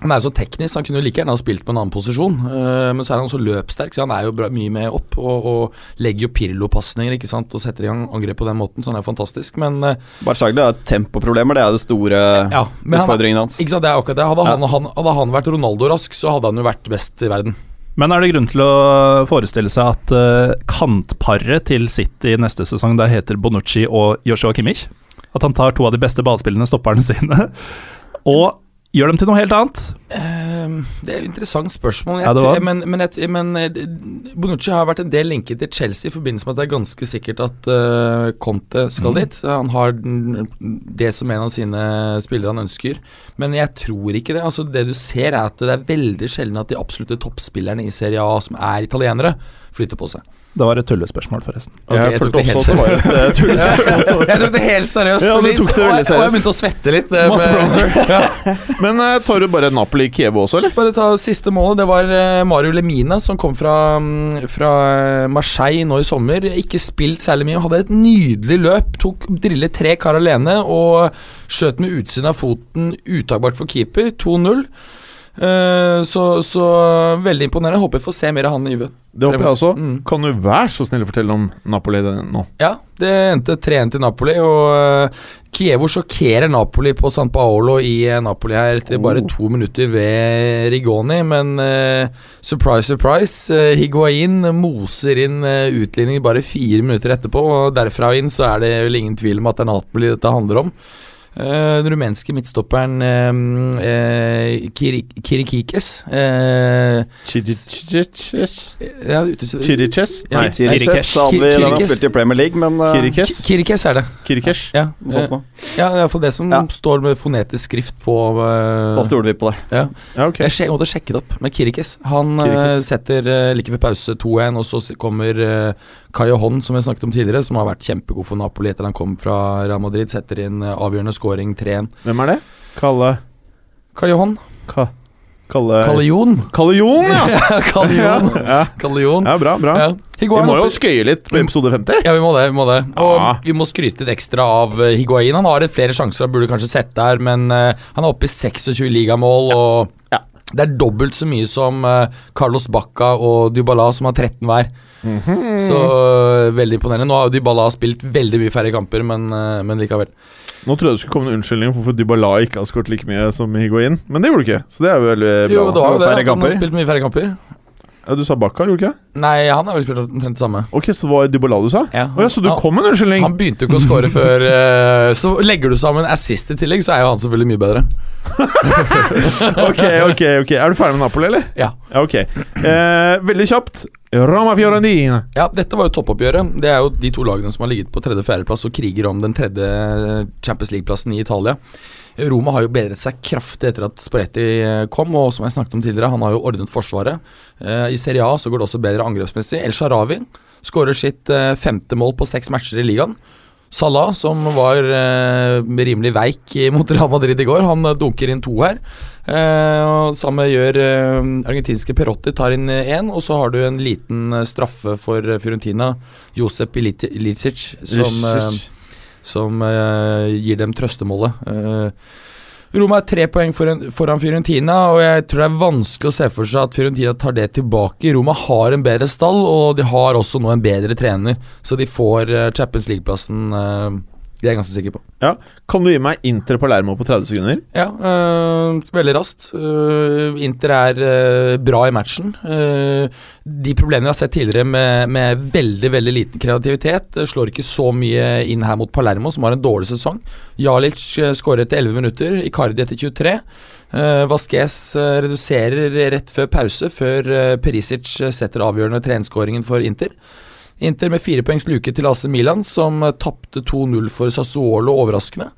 han er jo så teknisk, han kunne jo like gjerne ha spilt på en annen posisjon. Uh, men så er han så løpssterk, så han er jo bra, mye med opp. Og, og legger jo Pirlo-pasninger ikke sant, og setter i gang angrep på den måten, så han er fantastisk. Men eh, Barzagli har tempoproblemer, det er det store ja, utfordringen hans. ikke sant, det er akkurat det. Hadde, han, han, hadde han vært Ronaldo-rask, så hadde han jo vært best i verden. Men er det grunn til å forestille seg at uh, kantparet til City neste sesong da heter Bonucci og Joshua Kimmich? At han tar to av de beste ballspillende stopperne sine og gjør dem til noe helt annet? Ehm, det er et interessant spørsmål. Jeg Ja, Men, men, men eh, Bonucci har vært en del linket til Chelsea i forbindelse med at det er ganske sikkert at uh, Conte skal dit. Han har det som en av sine spillere han ønsker. Men jeg tror ikke det. Altså Det du ser, er at det er veldig sjelden at de absolutte toppspillerne i Serie A som er italienere, flytter på seg. Det var et tullespørsmål, forresten. Okay, jeg jeg tok følte det helt også at det var et eh, tullespørsmål. Jeg tok det helt seriøst. Ja, det tok det og veldig jeg- Og jeg begynte å svette litt. det Masse med- bronser. Men uh, tar du bare Napoli-Kiev også, eller? Bare ta siste målet. Det var uh, Mario Lemina som kom fra, mm, fra Marseille nå i sommer. Ikke spilt særlig mye. Hadde et nydelig løp. Tok Drillet tre kar alene og skjøt med utsiden av foten utagbart for keeper. 2-0. Eh, så, så veldig imponerende. Håper vi får se mer av han i Juve. Det håper jeg også. Mm. Kan du være så snill å fortelle om Napoli nå? Ja, det endte 3-1 til Napoli, og Kievo sjokkerer Napoli på San Paolo i eh, Napoli her etter bare to minutter ved Rigoni, men uh, surprise, surprise, uh, Higuain moser inn uh, utligning bare fire minutter etterpå, og derfra inn så er det vel ingen tvil om at det er Napoli dette handler om. Eh, den rumenske midtstopperen eh, Kiri, Kirikikes eh, ja, ute- Chiriches? Ja, Nei, Kirikes sa vi da han Kirikes. spilte i Premier League, men uh, Kirikes? Kirikes er det. Kirikes? Ja, ja, sånt eh, ja er iallfall det som Ja. står med fonetisk skrift på uh, Da stoler vi på det. ja. Ja, okay. Jeg, jeg måtte sjekke det opp med Kirikes. Han eh, Kirikes. setter uh, like ved pause 2-1, og så kommer uh, Kayo Hon, som jeg snakket om tidligere, som har vært kjempegod for Napoli etter han kom fra Real Madrid. Setter inn eh, avgjørende scoring 3-1. Hvem er det? Kalle Kayo Hon. Ka, Kalle Kalle Jon. Kalle Jon, ja! Kalle Jon. ja! Kalle Jon. Ja, bra, bra. Ja. Vi må jo skøye litt på episode 50. Ja, vi må det. vi må det Og Ja. vi må skryte litt ekstra av eh, Higuain. Han har flere sjanser han burde kanskje sett der, men uh, han er oppe i 26 ligamål, og det er dobbelt så mye som uh, Carlos Bacca og Dybala, som har 13 hver. Mhm. Så eh, veldig imponerende. Nå har jo Dybala spilt veldig mye færre kamper, men, eh, men likevel. Nå trodde jeg det skulle komme en unnskyldning for hvorfor Dybala ikke har skåret like mye som Higuain, men det gjorde du ikke. Så det er veldig bra. Jo, det var jo det. Færre Han har spilt mye færre kamper. Ja, Du sa Bakka, gjorde du ikke? Nei, han har vel spilt omtrent det samme. Ok, Så det var Dybala du sa? Ja. Å ja, Så du Han- kom med en unnskyldning? Han begynte jo ikke å score før uh, Så legger du sammen assist i tillegg, så er jo han selvfølgelig mye bedre. ok, ok, ok Er du ferdig med Napoli, eller? Ja. Ja, ok. Eh, veldig kjapt. Roma Fiorentina. Ja, dette var jo toppoppgjøret. Det er jo de to lagene som har ligget på tredje-fjerdeplass og kriger om den tredje Champions League-plassen i Italia. Roma har jo bedret seg kraftig etter at Sporetti eh, kom, og som jeg snakket om tidligere, han har jo ordnet forsvaret. Eh, I Serie A så går det også bedre angrepsmessig. El Sharawi skårer sitt eh, femte mål på seks matcher i ligaen. Salah, som var eh, rimelig veik mot Real Madrid i går, han eh, dunker inn to her. Eh, og Samme gjør eh, argentinske Perotti, tar inn én. Og så har du en liten eh, straffe for eh, Fiorentina, Josep Ilicic, som eh, som eh, gir dem trøstemålet. Eh, Roma er tre poeng foran, foran Fiorentina, og jeg tror det er vanskelig å se for seg at Fiorentina tar det tilbake. Roma har en bedre stall, og de har også nå en bedre trener, så de får eh, Champions League-plassen. Det er jeg ganske sikker på. Ja. Kan du gi meg Inter Palermo på 30 sekunder? Ja, øh, veldig raskt. Uh, Inter er uh, bra i matchen. Uh, de problemene vi har sett tidligere med, med veldig veldig liten kreativitet, slår ikke så mye inn her mot Palermo, som har en dårlig sesong. Jalic skårer etter 11 minutter, Icardi etter 23. Uh, Vasquez reduserer rett før pause, før Perisic setter avgjørende treningsskåringen for Inter. Inter med fire poengs luke til AC Milan, som uh, tapte 2-0 for Sassuolo overraskende.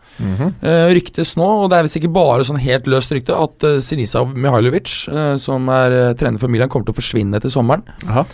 Eh, ryktes nå, og det er visst ikke bare sånn helt løst rykte, at uh, Sinisa Mihailovic, uh, som er eh, trener for Milan, kommer til å forsvinne til sommeren. Aha.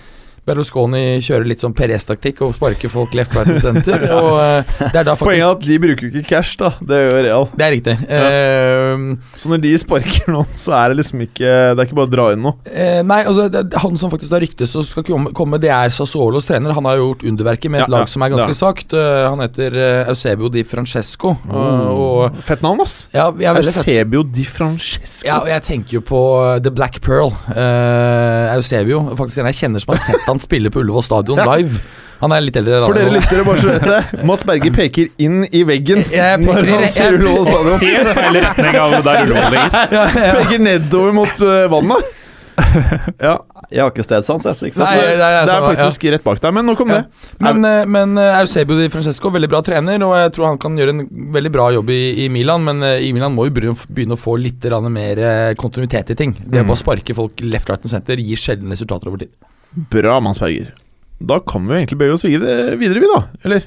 Berlusconi kjører litt sånn Perez-taktikk og sparker folk left, right and center. og eh, det er da faktisk, Poenget er at de bruker jo ikke cash, da. Det gjør Real. Det er riktig. Eh, Så når de sparker noen, så er det liksom ikke Det er ikke bare å dra inn noe. Uh, nei, altså det, Han som faktisk da ryktes og skal komme, det er Sassuolos trener. Han har jo gjort underverket med et Ja, lag ja, som er ganske ja. svakt. Uh, han heter uh, Eusebio di Francesco. og- og Fett navn, ass. ja, er fett. Eusebio di Francesco. Ja, og jeg tenker jo på uh, The Black Pearl. Uh, Eusebio. Faktisk en jeg kjenner som har sett han spille på Ullevål stadion live. Han er litt eldre. For dere lyttere, bare så vet det. Mats Berger peker inn i veggen Jeg peker når han ser Ullevål stadion. Helt feil retning av der Ullevål ligger. Peker nedover mot uh, vannet. Ja, Jeg har ikke stedsans, jeg, så ikke Nei, sant. det er- det er samme, ja. faktisk rett bak deg, men nok om Ja. det. Men, eh, men eh, Eusebio di Francesco, veldig bra trener, og jeg tror han kan gjøre en veldig bra jobb i, i Milan. Men i Milan må jo begynne, å få litt mer kontinuitet i ting. Det å Mm. bare sparke folk left, right and center gir sjelden resultater over tid. Bra, Mansberger. Da kan vi jo egentlig bøye oss videre, videre vi, da. Eller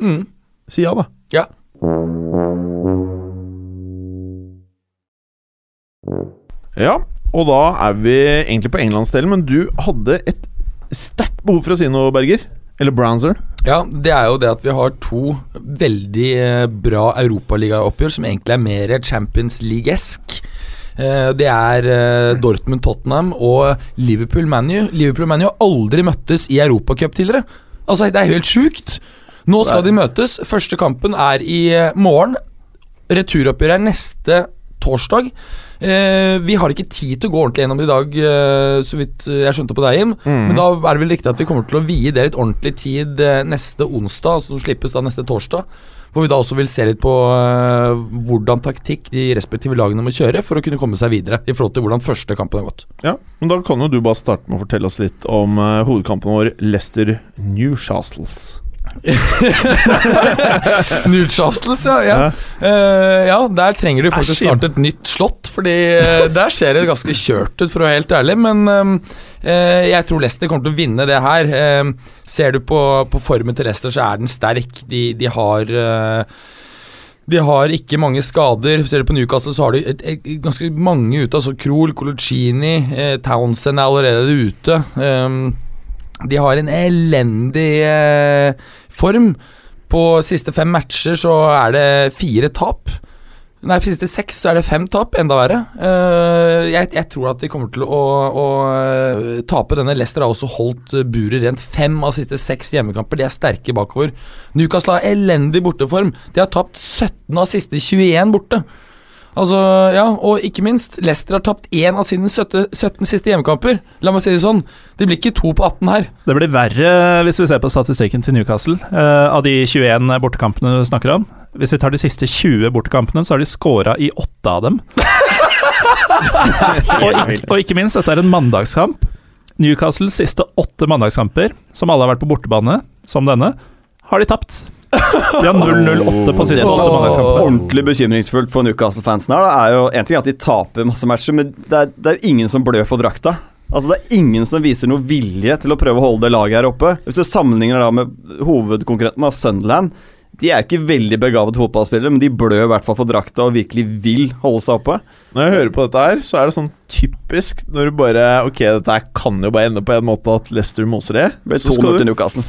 Mm. si ja, da. Ja. Ja, og da er vi egentlig på englandsdelen, men du hadde et sterkt behov for å si noe, Berger. Eller Brownser. Ja, det er jo det at vi har to veldig eh, bra europaligaoppgjør som egentlig er mer Champions League-esk. Eh, Det er eh, Dortmund-Tottenham og Liverpool-Manu. Liverpool-Manu har aldri møttes i Europacup tidligere. Altså, det er helt sjukt. Nå skal de møtes. Første kampen er i eh, morgen. Returoppgjøret er neste torsdag. Eh, vi har ikke tid til å gå ordentlig gjennom det i dag, eh, så vidt jeg skjønte på deg, Jim. Men da er det vel riktig at vi kommer til å vie det litt ordentlig tid eh, neste onsdag, som slippes da neste torsdag. Hvor vi da også vil se litt på uh, hvordan taktikk de respektive lagene må kjøre for å kunne komme seg videre, i forhold til hvordan første kampen har gått. Ja, men Da kan jo du bare starte med å fortelle oss litt om uh, hovedkampen vår, Leicester Newshastles. Newcastles, ja. Ja. Uh, ja, der trenger du faktisk snart et nytt slott, fordi der ser det ganske kjørt ut, for å være helt ærlig. Men eh, jeg tror Leicester kommer til å vinne det her. Eh, ser du på, på formen til Leicester, så er den sterk. De, de har eh, de har ikke mange skader. Ser du på Newcastle, så har de et, et, ganske mange ute. Altså Krohl, Coloccini, eh, Townsend er allerede ute. Um, de har en elendig eh, form. På siste fem matcher så er det fire tap. Nei, for siste seks så er det fem tap. Enda verre. Uh, jeg, jeg tror at de kommer til å, å eh, tape denne. Leicester har også holdt buret rent fem av siste seks hjemmekamper. De er sterke bakover. Newcastle har elendig borteform. De har tapt 17 av siste 21 borte. Altså, ja, Og ikke minst, Leicester har tapt én av sine 17, 17 siste hjemmekamper. La meg si det sånn. Det blir ikke to på 18 her. Det blir verre hvis vi ser på statistikken til Newcastle. Uh, av de 21 bortekampene du snakker om. Hvis vi tar de siste 20 bortekampene, så har de scora i åtte av dem. og, ikke, og ikke minst, dette er en mandagskamp. Newcastles siste åtte mandagskamper, som alle har vært på bortebane, som denne, har de tapt. De har 0-0-8 på siste Det som åtte er mandagskamper. ordentlig bekymringsfullt for Newcastle-fansen her, da, er jo En ting at de taper masse matcher, men det er, det er jo ingen som blør for drakta. Altså Det er ingen som viser noe vilje til å prøve å holde det laget her oppe. Hvis du sammenligner da med hovedkonkurrenten av Sunderland De er ikke veldig begavet fotballspillere, men de blør i hvert fall for drakta og virkelig vil holde seg oppe. Når jeg hører på dette her, så er det sånn typisk når du bare Ok, dette kan jo bare ende på en måte at Leicester moser det. Det ble Så skal 2-0 til Newcastle.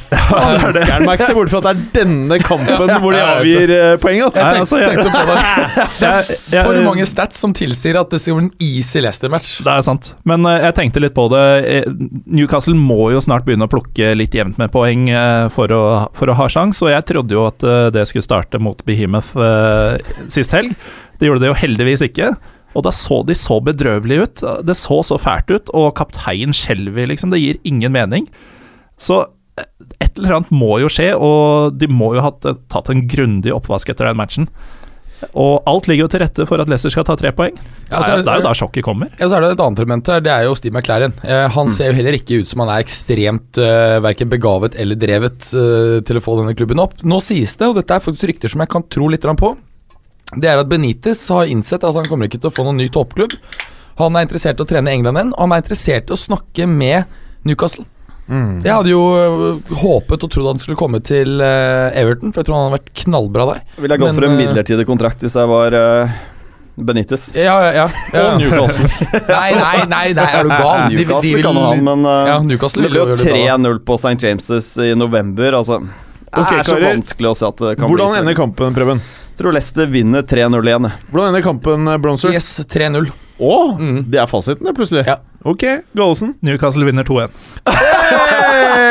Gæren meg ikke se bort fra at det er denne kampen hvor de avgir eh, poeng, altså. altså, jeg, Tenkte på det. er jeg, For mange stats som tilsier at det skal bli en easy Leicester-match. Det er sant. Men eh, jeg tenkte litt på det. Eh, Newcastle må jo snart begynne å plukke litt jevnt med poeng for, å, for å ha sjans, og jeg trodde jo at det skulle starte mot Behemoth eh, sist helg. Det gjorde det jo heldigvis ikke. Og da så de så bedrøvelige ut. Det så så fælt ut, og kaptein skjelver, liksom. Det gir ingen mening. Så eh, et eller annet må jo skje, og de må jo ha tatt- en grundig oppvask etter den matchen. Og alt ligger jo til rette for at Leicester skal ta tre poeng. Ja, så er det- er jo da sjokket kommer. Ja, så er det et annet element her, det er jo Steve McLaren. Eh, han ser jo heller ikke ut som han er ekstremt eh, verken begavet eller drevet eh, til å få denne klubben opp. Nå sies det, og dette er faktisk rykter som jeg kan tro litt på, det er at Benitez har innsett at han kommer ikke til å få noen ny toppklubb. Han er interessert i å trene England igjen, og han er interessert i å snakke med Newcastle. Jeg hadde jo øh, håpet og trodd han skulle komme til øh, Everton, for jeg tror han hadde vært knallbra der. Ville jeg gått Men, for en eh, midlertidig kontrakt hvis jeg var uh, Benitez. Ja, ja, ja. Og Newcastle. Nei, nei, nei, nei, er du gal? De- de Newcastle vil- kan han, men uh, Ja, det ble jo jo gjøre det bra. 3-0 på St. James' i november. Altså, det er så vanskelig å se at det kan Hvordan bli ender kampen, Preben? Tror Leicester vinner 3-0 igjen. Hvordan ender kampen, eh, Bronzer? Yes, 3-0. Å, Mm. det er fasiten, det, plutselig. Ja. Ok, Gallosen. Newcastle vinner 2-1.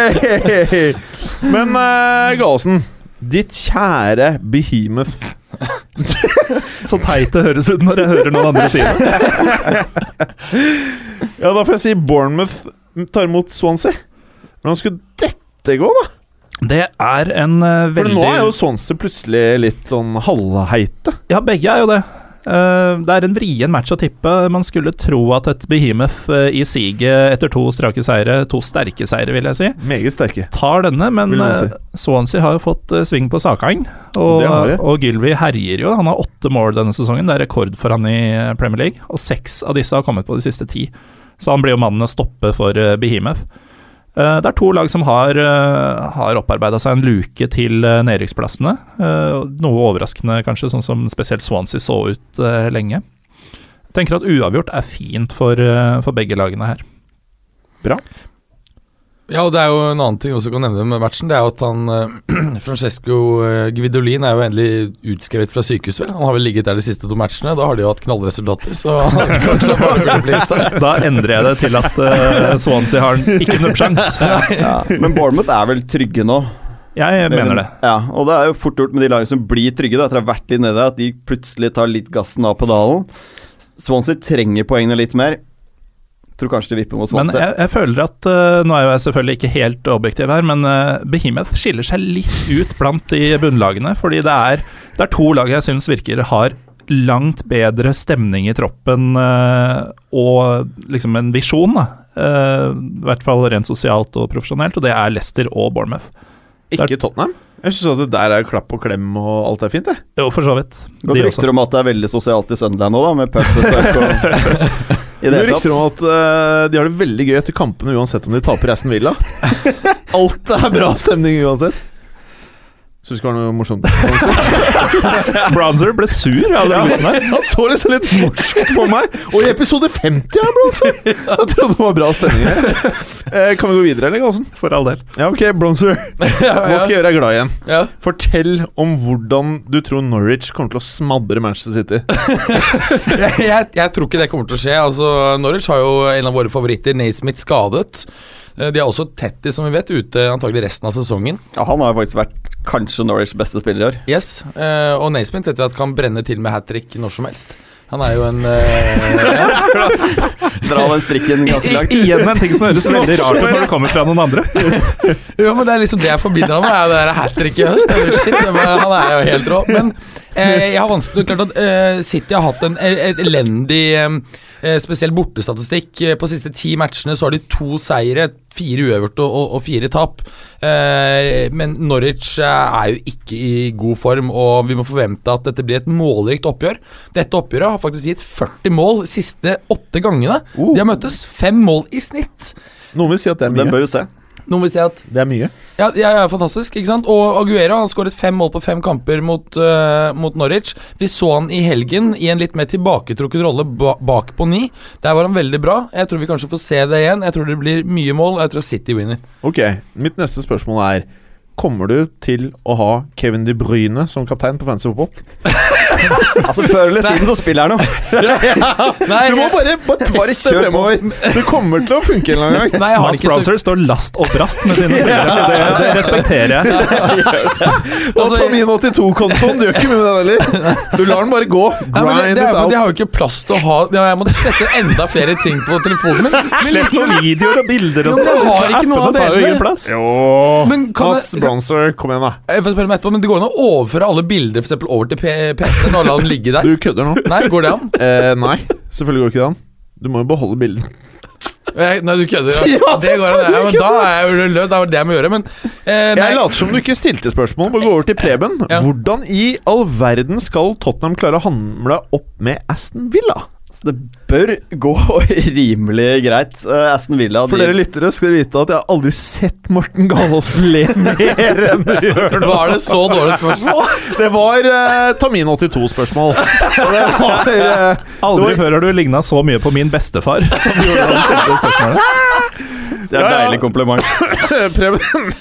Hey! Men uh, Gallosen, ditt kjære behemoth Så teit det høres ut når jeg hører noen andre si det. Ja, da får jeg si Bournemouth tar imot Swansea. Hvordan skulle dette gå, da? Det er en veldig... For nå er jo Swansea plutselig litt sånn halvheite. Ja, begge er jo det. Uh, det er en vrien match å tippe. Man skulle tro at et Behemoth uh, i siget etter to strake seire, to sterke seire, vil jeg si, Meget sterke. tar denne, men si. eh, Swansea har jo fått eh, sving på sakene. Og, og Gylvi herjer jo. Han har åtte mål denne sesongen, det er rekord for han i eh, Premier League. Og seks av disse har kommet på de siste ti. Så han blir jo mannen å stoppe for eh, Behemoth. Eh, Det er to lag som har, uh, har opparbeida seg en luke til uh, nedrykksplassene. Eh, noe overraskende, kanskje, sånn som spesielt Swansea så ut eh, lenge. Jeg tenker at uavgjort er fint for, eh, for begge lagene her. Ja, og det er jo en annen ting også kan nevne med matchen. Det er jo at han eh, Francesco Gvidolin er jo endelig utskrevet fra sykehus, vel. Han har vel ligget der de siste to matchene. Da har de jo hatt knallresultater, så kanskje bare burde blitt der. Da endrer jeg det til at eh, Swansea har ikke nubbsjans. Ja. Men Bournemouth er vel trygge nå. Jeg mener det. Ja, og det er jo fort gjort med de lagene som blir trygge, da, etter å ha vært litt nede at de plutselig tar litt gassen av pedalen. Swansea trenger poengene litt mer. Tror kanskje det vipper mot Men jeg, jeg føler at uh, Nå er jeg selvfølgelig ikke helt objektiv her, men uh, Behemoth skiller seg litt ut blant de bunnlagene. Fordi det er, det er to lag jeg syns virker har langt bedre stemning i troppen uh, og liksom en visjon, da. I hvert fall rent sosialt og profesjonelt, og det er Leicester og Bournemouth. Ikke Tottenham. Jeg syns det der er klapp og klem og alt er fint, det. Jo, for så vidt. Godt rykter om at det er veldig sosialt i Sunderland nå, da, med pub og I Det hele rykter tatt. om at uh, de har det veldig gøy etter kampene uansett om de taper Aston Villa. Alt er bra stemning uansett. Syns du det var noe morsomt? Bronzer ble sur Ja. Han så liksom litt morskt på meg. Og i episode 50 er Bronzer! Jeg trodde det var bra stemning her. Eh, kan vi gå videre, eller, Gallosen? For all del. Ja, ok, Bronzer. Nå skal jeg gjøre deg glad igjen. Ja. Fortell om hvordan du tror Norwich kommer til å smadre Manchester City. jeg, jeg, jeg tror ikke det kommer til å skje. Altså, Norwich har jo en av våre favoritter, Naismith, skadet. Eh, De har også Tetty, som vi vet, ute antagelig resten av sesongen. Ja, han har faktisk vært kanskje Norwich beste spiller i år. Yes, uh, Og Naismith vet vi at kan brenne til med hat trick når som helst. Han er jo en uh, ja. Dra den strikken ganske langt. I, igjen en ting som høres veldig rart ut når det kommer fra noen andre. Jo, men det er liksom det jeg forbinder ham med, er det hat trick i høst. Shit, han er jo helt rå. Men jeg har vanskelig Klart at eh, City har hatt en eh, elendig eh, eh, spesiell bortestatistikk. Eh, På de siste ti matchene så har de to seire, fire uøvert og, og, og fire tap. Eh, men Norwich eh, er jo ikke i god form, og vi må forvente at dette blir et målrikt oppgjør. Dette oppgjøret har faktisk gitt 40 mål de siste åtte gangene. De har møttes. Fem mål i snitt. Noen vil si at det er Den mye. bør jo se. Noen vil si at Det er mye. Ja, det er fantastisk, ikke sant? Og Aguero har skåret fem mål på fem kamper mot, uh, mot Norwich. Vi så han i helgen i en litt mer tilbaketrukket rolle ba bak på ni. Der var han veldig bra. Jeg tror vi kanskje får se det igjen. Jeg tror det blir mye mål, og jeg tror City vinner. Ok, mitt neste spørsmål er Kommer du til å ha Kevin De Bruyne som kaptein på Fancy Fotball? Altså Før eller siden så spiller jeg noe. Nei, Du må bare, bare teste fremover. Det kommer til å funke en eller annen gang. Så Browser står last og brast med sine spillere. Det, det respekterer jeg. Og ta min 82-kontoen, du gjør ikke mye med den heller. Du lar den bare gå. Ja, men det, Grind det er, it out. jeg har jo ikke plass til å ha ja, Jeg måtte slette enda flere ting på telefonen min. Men, Slett noen videoer og bilder og men jeg sånn. har ikke noe av delene. Jo Men kan Mats jeg- Bronzer, kom igjen, da. jeg får spørre meg etterpå, men det går an å overføre alle bilder for eksempel, over til P- PC-en og la den ligge der? Du kødder nå. Nei, går det an? Eh, nei, selvfølgelig går ikke det an. Du må jo beholde bildet. Eh, Nei, du kødder. Ja, det går an. Ja, men da er jeg jo løs. Det er det jeg må gjøre. Men eh, nei. Jeg later som du ikke stilte spørsmål. Bare gå over til Preben. Ja. Hvordan i all verden skal Tottenham klare å hamle opp med Aston Villa? Så det bør gå rimelig greit. Uh, Aston Villa For de, dere lyttere skal dere vite at jeg har aldri sett Morten Galaasen le mer enn du gjør nå. Var det så dårlig spørsmål? Det var uh, Tamin 82-spørsmål. Det var eh, Aldri før har du ligna så mye på min bestefar som du gjorde da du stilte det spørsmålet. Det er et ja. deilig kompliment. Preben.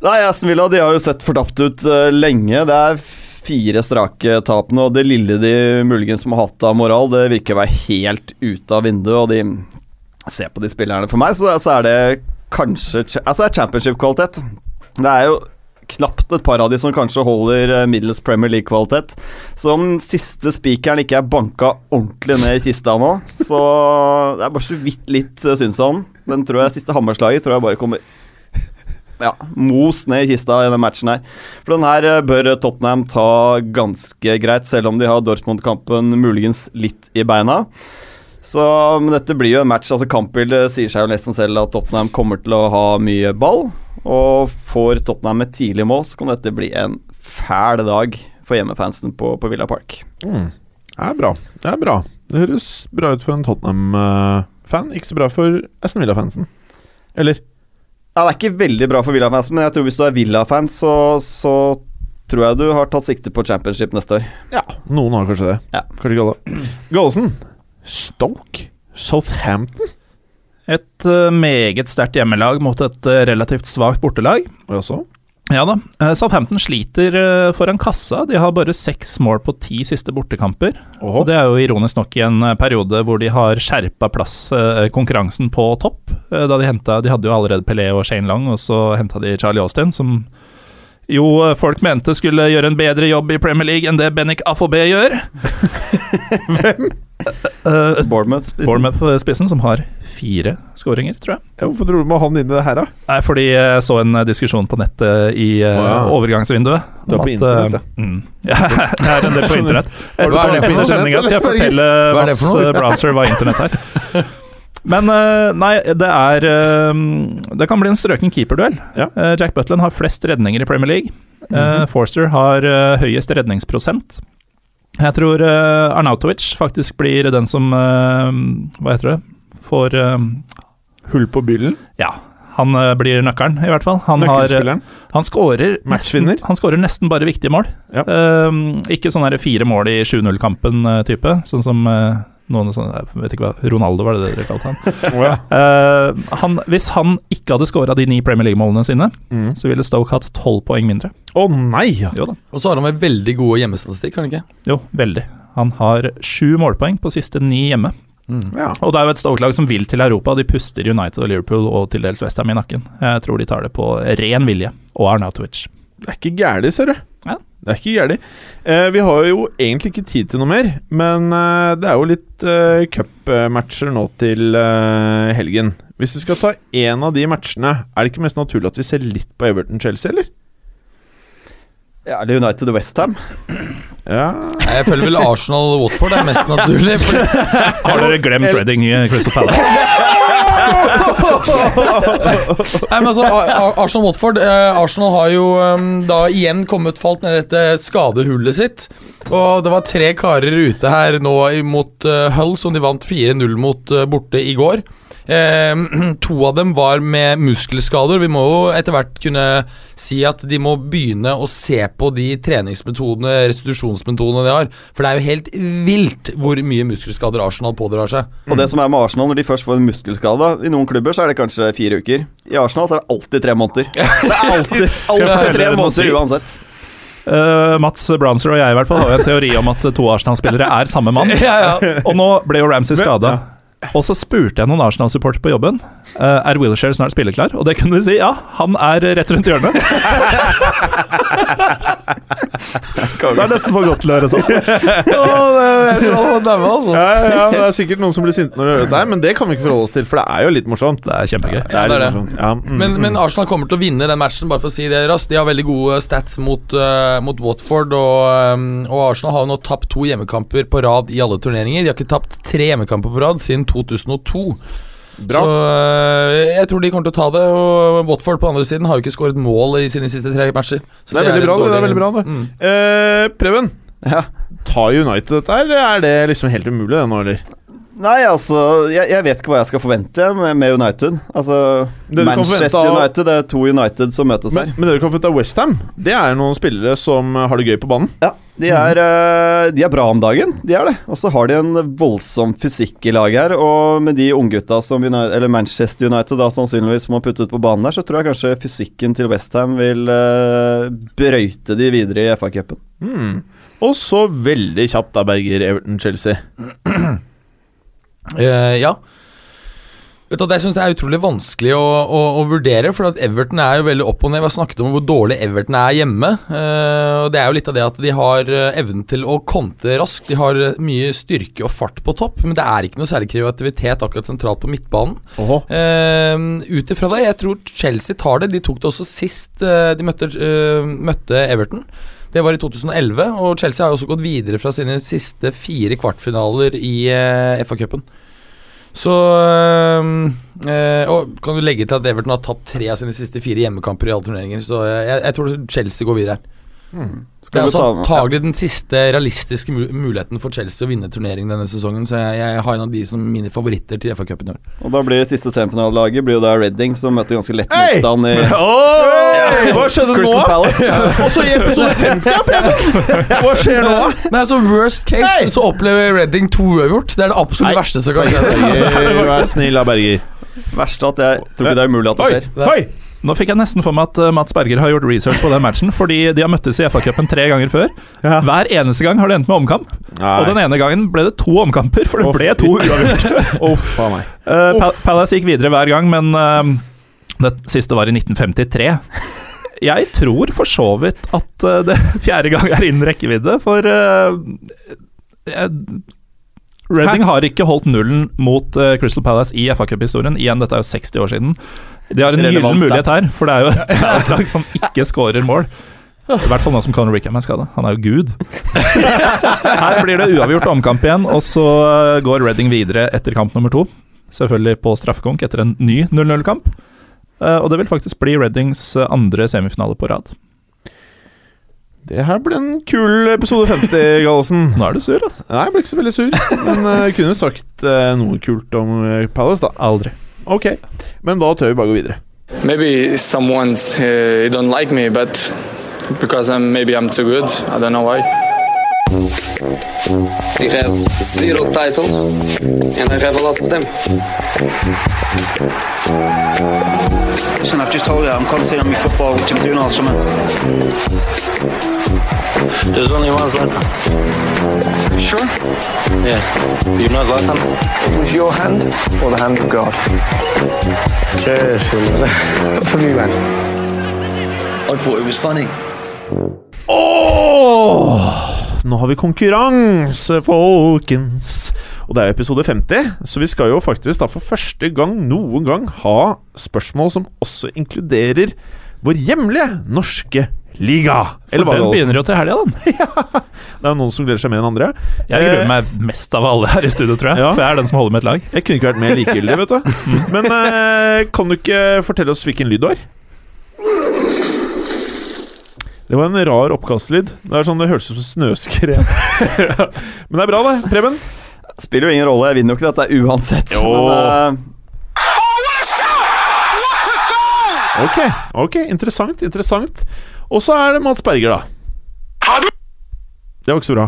Nei, Aston Villa de har jo sett fortapt ut uh, lenge. Det er fire strake tapene, og det lille de muligens må ha hatt av moral, det virker å være helt ute av vinduet. Og de ser på de spillerne For meg så, så er det kanskje Altså det er championship-kvalitet. Det er jo knapt et par av de som kanskje holder eh, middels Premier League-kvalitet. Så om siste spikeren ikke er banka ordentlig ned i kista nå, så det er bare så vidt litt uh, syns han. Den tror jeg siste hammerslaget tror jeg bare kommer ja, mos ned i kista i denne matchen her. For den her eh, bør Tottenham ta ganske greit, selv om de har Dortmund-kampen muligens litt i beina. Så men dette blir jo en match. altså Kampbildet sier seg jo nesten selv at Tottenham kommer til å ha mye ball. Og får Tottenham et tidlig mål, så kan dette bli en fæl dag for hjemmefansen på, på Villa Park. Mm. Det er bra. Det er bra. Det høres bra ut for en Tottenham-fan. Ikke så bra for Aston Villa-fansen. Eller? Ja, Det er ikke veldig bra for Villa-fans, men jeg tror hvis du er Villa-fans, så, så tror jeg du har tatt sikte på championship neste år. Ja, noen har kanskje det. Ja. Kanskje ikke alle. Gallosen. Stoke? Southampton? Et uh, meget sterkt hjemmelag mot et uh, relativt svakt bortelag. Og også? Ja da. eh, Southampton sliter eh, foran kassa. De har bare seks mål på ti siste bortekamper. Og det er jo ironisk nok i en eh, periode hvor de har skjerpa plass eh, konkurransen på topp. Da De hentet, de hadde jo allerede Pelé og Shane Long, og så henta de Charlie Austin, som jo eh, folk mente skulle gjøre en bedre jobb i Premier League enn det Bennik Afobé gjør. Hvem? Bournemouth-spissen, Bournemouth-spissen, som har fire skåringer, tror jeg. Ja, hvorfor tror du må ha han inn i det her, da? Nei, fordi jeg så en eh, diskusjon på nettet i eh, Å, overgangsvinduet. Du er på at, internett, eh, mm, ja, jeg er en del på internett. Hva er det for Etter noe? sendinga skal jeg fortelle Hva Mats eh, Browser hva internett er. Men eh, nei, det er eh, Det kan bli en strøken keeperduell. Ja. Eh, Jack Butland har flest redninger i Premier League. Eh, Forster har høyest redningsprosent. Jeg tror Arnautovic faktisk blir den som Hva heter det? Får Hull på byllen? Ja, han blir nøkkelen, i hvert fall. Han har han skårer nesten, han skårer nesten bare viktige mål. Ja. Ikke sånn fire mål i 7-0-kampen-type, sånn som noen sånne, jeg vet ikke hva, Ronaldo var det dere kalte han. oh, ja. uh, han. Hvis han ikke hadde scora de ni Premier League-målene sine, Mm. så ville Stoke hatt tolv poeng mindre. Å nei! Jo da. Og så har han vel veldig god hjemmestatistikk, har han ikke? Jo, veldig. Han har sju målpoeng på siste ni hjemme. Ja. Og det er jo et Stoke-lag som vil til Europa. De puster United og Liverpool og til dels Westham i nakken. Jeg tror de tar det på ren vilje. Og Arnautovic. Det er ikke gærent, ser du. Det er ikke gærent. Eh, vi har jo egentlig ikke tid til noe mer, men eh, det er jo litt eh, cupmatcher nå til eh, helgen. Hvis vi skal ta én av de matchene, er det ikke mest naturlig at vi ser litt på Everton-Chelsea, eller? Ja, eller United og Westham. Ja. Nei, Jeg føler vel Arsenal-Watford er mest naturlig. Har dere glemt Reading i Crystal Palace? Nei, men altså, Ar- Ar- Arsenal-Watford eh, Arsenal har jo eh, da igjen kommet falt ned i dette skadehullet sitt. Og det var tre karer ute her nå mot eh, Hull, som de vant 4-0 mot eh, borte i går. Eh, to av dem var med muskelskader. Vi må jo etter hvert kunne si at de må begynne å se på de treningsmetodene, restitusjonsmetodene de har. For det er jo helt vilt hvor mye muskelskader Arsenal pådrar seg. Og det som er med Arsenal, når de først får en muskelskade I noen klubber så er det kanskje fire uker. I Arsenal så er det alltid tre måneder. Det er alltid, alltid tre måneder uansett. Uh, Mats Brownser og jeg i hvert fall har jo en teori om at to Arsenal-spillere er samme mann. Og nå ble jo Ramsey skada. Og så spurte jeg noen Arsenal-supporter på jobben eh, Er Wilshere snart spilleklar. Og det kunne de si. Ja, han er rett rundt hjørnet. det er nesten for godt til å høre sånn. Ja, ja, ja, det er sikkert noen som blir sinte når de hører det, men det kan vi ikke forholde oss til, for det er jo litt morsomt. Det er kjempegøy. Det er Ja, det er det. Ja, mm, Men, mm. men Arsenal kommer til å vinne den matchen, bare for å si det raskt. De har veldig gode stats mot, uh, mot Watford, og, um, og Arsenal har jo nå tapt to hjemmekamper på rad i alle turneringer. De har ikke tapt tre hjemmekamper på rad siden 2002. Bra. Så eh, jeg tror de kommer til å ta det. Og Watford på andre siden har jo ikke skåret mål i sine siste tre matcher. Så Det er veldig et bra, det. det er veldig bra det. Mm. Eh, Preben, Ja. tar United dette her, eller er det liksom helt umulig det nå, eller? Nei, altså jeg, jeg vet ikke hva jeg skal forvente med, med United. Altså Manchester United, det er to United som møtes Men, her. men det du kan forvente av Westham, det er noen spillere som har det gøy på banen. Ja, de er, eh, de er bra om dagen, de er det. Og så har de en voldsom fysikk i laget her. Og med de unggutta som United, eller Manchester United da sannsynligvis må putte ut på banen der, så tror jeg kanskje fysikken til Westham vil uh, brøyte de videre i FA-cupen. Mm. Og så veldig kjapt da, Berger, Everton-Chelsea. Eh, ja. Vet Det syns jeg er utrolig vanskelig å, å, å vurdere. For at Everton er jo veldig opp og ned. Vi har snakket om hvor dårlig Everton er hjemme. Uh, og Det er jo litt av det at de har eh, evnen til å konte raskt. De har mye styrke og fart på topp, men det er ikke noe særlig kreativitet akkurat sentralt på midtbanen. Uh, Ut ifra det, jeg tror Chelsea tar det. De tok det også sist uh, de møtte, møtte Everton. Det var i 2011, og Chelsea har også gått videre fra sine siste fire kvartfinaler i uh, FA-cupen. Så øh, Og kan du legge til at Everton har tapt tre av sine siste fire hjemmekamper i alle turneringer. Så jeg, jeg tror Chelsea går videre her. Det Skal er ta- antagelig den siste realistiske muligheten for Chelsea å vinne turneringen denne sesongen. Så jeg, jeg har en av de som mine favoritter til FA-cupen i år. Og da blir det siste semifinalelaget blir jo da Reading, som møter ganske lett motstand i Oi! Hva skjedde nå? Palace. Og så i episode 50, av Preben! Hva skjer nå? Nei, altså Worst case Hei! så opplever Redding to uavgjort. Det er det absolutt Nei. verste som kan skje. Berger, Vær snill da, Berger. Verste at jeg tror ikke det er umulig at det skjer. Oi! Nå fikk jeg nesten for meg at eh, Mats Berger har gjort research på den matchen, fordi de har møttes i FA-cupen tre ganger før. Ja. Hver eneste gang har det endt med omkamp. Og den ene gangen ble det to omkamper, for det oh, ble to uavgjort. Uh, Palace gikk videre hver gang, men uh, det siste var i 1953. Jeg tror for så vidt at eh, det fjerde gang er innen rekkevidde, for uh, Reading har ikke holdt nullen mot eh, Crystal Palace i FA-cuphistorien. Igjen, dette er jo 60 år siden. De har en gyllen mulighet her, for det er jo et Palace-lag som ikke skårer mål. I hvert fall nå som Conor Rickham er skada. Han er jo gud. Her blir det uavgjort omkamp igjen, og så eh, går Reading videre etter kamp nummer to. Selvfølgelig på straffekonk etter en ny 0-0-kamp. Eh, Og det vil faktisk bli Readings eh, andre semifinale på rad. Det her ble en kul episode 50, Gallosen. Nå er du sur, altså. Nei, jeg ble ikke så veldig sur. Men uh, jeg kunne sagt eh, noe kult om eh, Palace, da. Aldri. Ok, men da tør vi bare gå videre. Maybe someone's uh, don't like me, but because I'm maybe I'm too good. I don't know why. He has zero titles, and I have a lot of them. Listen, I've just told you I'm concentrating on my football, which I'm doing all summer. There's only one Zlatan. Sure. Yeah. Do you know Zlatan? Was your hand or the hand of God? Cheers. For me, man. I thought it was funny. Oh! nå har vi konkurranse, folkens. Og det er jo episode 50, så vi skal jo faktisk da for første gang noen gang ha spørsmål som også inkluderer vår hjemlige norske Liga. For den begynner jo til helga, den. Det er noen som gleder seg mer enn andre. Jeg gruer meg mest av alle her i studio, tror jeg. Ja. For jeg er den som holder med et lag. Jeg kunne ikke vært mer likegyldig, vet du. Men eh, kan du ikke fortelle oss hvilken lyd du har? Det var en rar oppkastlyd. Det er sånn det høres ut som snøskred. Men det er bra, det. Preben? Spiller jo ingen rolle, jeg vinner jo ikke dette uansett. Jo. Men, eh, Ok, ok, interessant, interessant. Og så er det Mats Berger, da. Det var ikke så bra.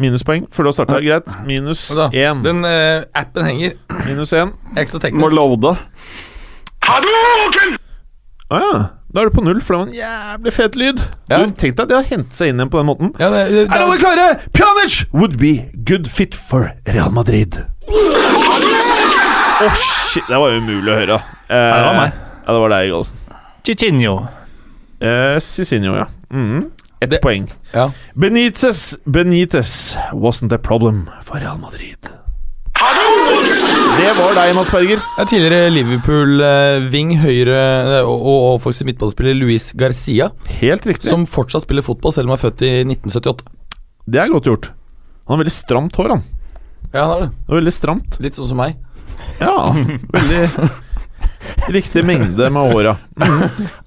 Minuspoeng før du har starta. Greit. Minus én. Den uh, appen henger. Minus én. Ekstra må loade. Å ja. Da er du på null, for det var en jævlig fet lyd. Ja. Du, Tenk deg det å hentet seg inn igjen på den måten. Ja, det, det, Er alle klare? Pjanic would be good fit for Real Madrid. Åh, shit. Det var umulig å høre. Eh, det var meg. Ja, det var deg, Gallosen. Chichinho. Eh, Cicinho, ja. Mhm. Ett poeng. Ja. Benitez Benitez wasn't a problem for Real Madrid. Det var deg, Mats Berger. Tidligere Liverpool-ving, høyre eh, og, og, og faktisk midtballspiller Luis Garcia, Helt riktig. som fortsatt spiller fotball selv om han er født i 1978. Det er godt gjort. Han har veldig stramt hår, han. Ja, han har det. Det er veldig stramt. Litt sånn som meg. Ja, veldig Riktig mengde med håra.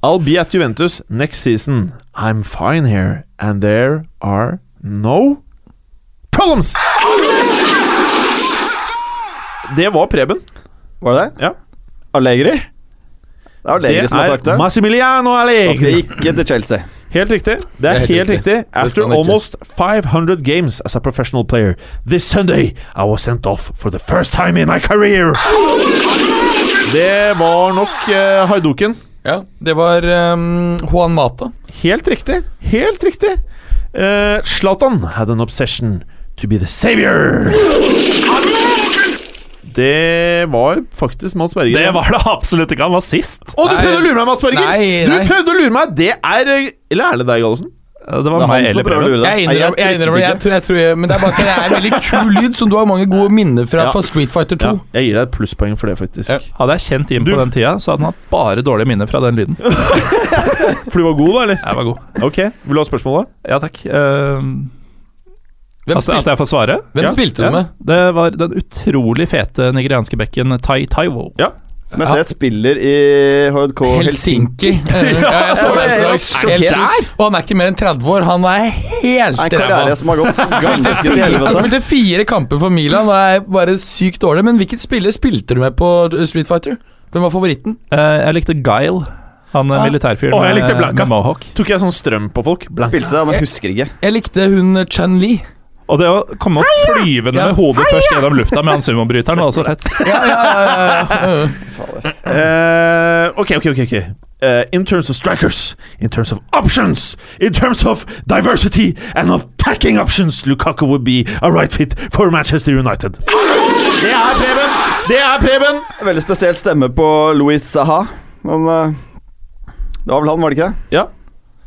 I'll be at Juventus next season. I'm fine here, and there are no problems! Det var Preben. Var det det? Ja. Allegri? Det er Allegri Det som har sagt det. Massimiliano Han skal Allegri. ikke til Chelsea. Helt riktig. Det er helt helt riktig. riktig. After almost 500 games as a professional player, this Sunday I was sent off for the first time in my career. Det var nok uh, haiduken. Ja, det var um, Juan Mata. Helt riktig. Helt riktig. Eh, Zlatan had an obsession to be the savior. Det var faktisk Mads Berger. Det var det absolutt ikke. Han var sist. Å, du Nei. prøvde å lure meg, Mads Berger! Nei, Du prøvde å lure meg! Det er eh, Eller er det deg, Gallosen? Det Det var det meg eller Preben. Jeg Nei, innrømmer, jeg, jeg, tror, jeg tror jeg, Men det er bare at det er en veldig kul lyd som du har mange gode minner fra, Ja. fra Street Fighter 2. Ja, jeg gir deg et plusspoeng for det, faktisk. Ja. Hadde jeg kjent Jim Du- på den tida, så hadde han hatt bare dårlige minner fra den lyden. For du var god, da, eller? Jeg var god. Ok, Vil du ha spørsmålet? Ja, takk. Ehm, Hvem, at, at jeg får svare? hvem Ja. spilte Ja. du med? Det var den utrolig fete nigerianske bekken Tai Taiwo. Som jeg ser spiller i HDK Helsinki. Helsinki. ja, jeg så det. Ja, ja, så- ja, helt Og han er ikke mer enn 30 år. Han er helt ræva. Han spilte fire kamper for Milan og er bare sykt dårlig. Men hvilket spiller spilte du med på Street Fighter? Hvem var favoritten? Uh, jeg likte Guile. Han Ah. ah. militærfyren jeg likte med, med mohawk. Tok jeg sånn strøm på folk? Blank. Spilte det, men husker ikke. Jeg likte hun Chan Li. Og det å komme opp flyvende Ja. med hodet først gjennom lufta med han sumobryteren var også fett. Ja, ja, ja, ja. Eh, ok, ok, ok. Eh, in terms of strikers, in terms of options, in terms of diversity and attacking options, Lukaku would be a right fit for Manchester United. Det er Preben! Det er Preben! Veldig spesiell stemme på Louis Saha, men uh, det var vel han, var det ikke det? Ja.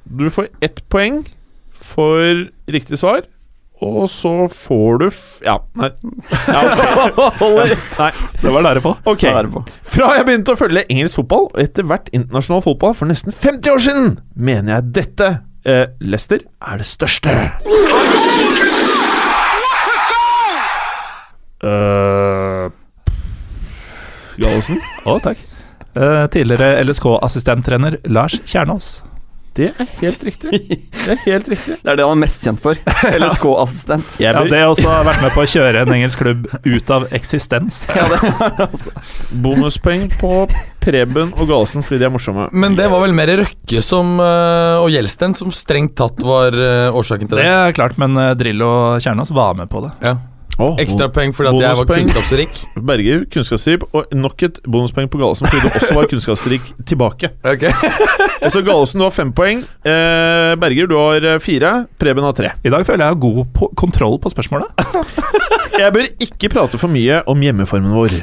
Du får ett poeng for riktig svar. Og så får du Ja, nei. Ja, okay. nei. Det var lære på. Ok. Da det på. Fra jeg begynte å følge engelsk fotball, og etter hvert internasjonal fotball for nesten 50 år siden, mener jeg dette eh, Leicester er det største. Uh, Gallosen? Å, takk. Uh, tidligere LSK-assistenttrener Lars Kjernås. Det er helt riktig. Det er helt riktig. Det er det han er mest kjent for. LSK-assistent. Ja, det har også vært med på å kjøre en engelsk klubb ut av eksistens. Bonuspoeng på Preben og Galesen fordi de er morsomme. Men det var vel mer Røkke som, eh, og Gjelsten som strengt tatt var eh, årsaken til Det det. er klart, men Drillo og Kjernas var med på det. Ja. Oh, Ekstrapoeng fordi at jeg var kunnskapsrik. Berger, kunnskapsrik, og nok et bonuspoeng på Gallosen fordi du også var kunnskapsrik tilbake. Ok. Så Gallosen, du har fem poeng. Eh, Berger, du har eh, fire. Preben har tre. I dag føler jeg har god på kontroll på spørsmålet. Jeg bør ikke prate for mye om hjemmeformen vår,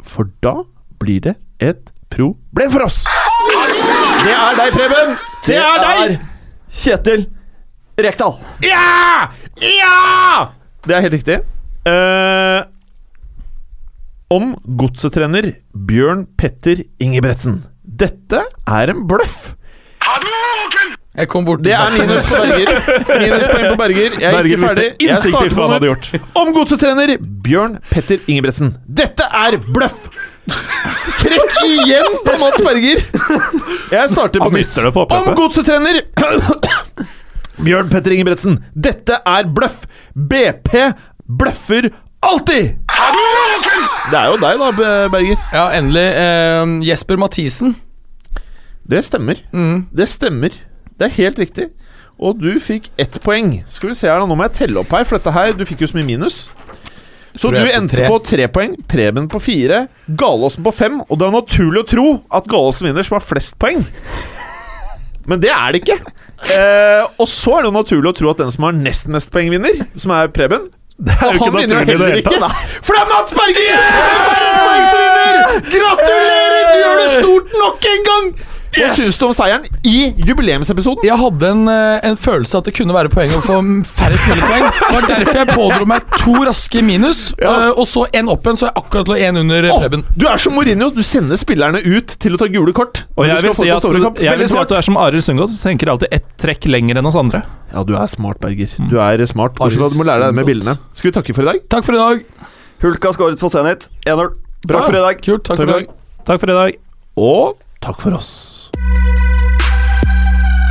for da blir det et problem for oss. Det er deg, Preben! Det er deg! Kjetil Rekdal. Ja! Ja! Det er helt riktig. Uh, om godsetrener Bjørn Petter Ingebretsen. Dette er en bløff. Jeg kom bort Det er minus på Berger. Minuspoeng på Berger. Jeg er ikke ferdig. Jeg starter hva han hadde gjort. om godsetrener Bjørn Petter Ingebretsen. Dette er bløff! Trekk igjen på Mats Berger. Jeg starter på nytt. Om godsetrener Bjørn Petter Ingebretsen. Dette er bløff. BP bløffer alltid! Det er jo deg, da, Berger. Ja, endelig. Eh, Jesper Mathisen. Det stemmer. Det stemmer. Det er helt riktig. Og du fikk ett poeng. Skal vi se her da, Nå må jeg telle opp her, for dette her Du fikk jo så mye minus. Så du endte tre. på tre poeng, Preben på fire, Galåsen på fem. Og det er naturlig å tro at Galåsen vinner, som har flest poeng. Men det er det ikke. Eh, og så er det jo naturlig å tro at den som har nest mest poeng, vinner. Som er Preben. Det er jo ikke naturlig i det hele tatt. For det er Mats Berger! Gratulerer! Du gjør det stort nok en gang! Hva syns du om seieren i jubileumsepisoden? Jeg hadde en, eh, en følelse at det kunne være poeng å få færrest mulig poeng. Det var derfor jeg pådro meg to raske minus, ja. og så en opp igjen, så jeg akkurat lå én under Preben. du er som Mourinho. Du sender spillerne ut til å ta gule kort. Og jeg vil si at, kamp. jeg vil si at du er som Arild Sundgodt. Du tenker alltid ett trekk lenger enn oss andre. Ja, du er smart, Berger. Du er smart. Bortsett fra at du må lære deg det med bildene. Skal vi takke for i dag? Takk for i dag. Hulka skåret for Zenit. 1-0. Takk for i dag. Kult. Takk for i dag. Takk for i dag. Og takk for oss.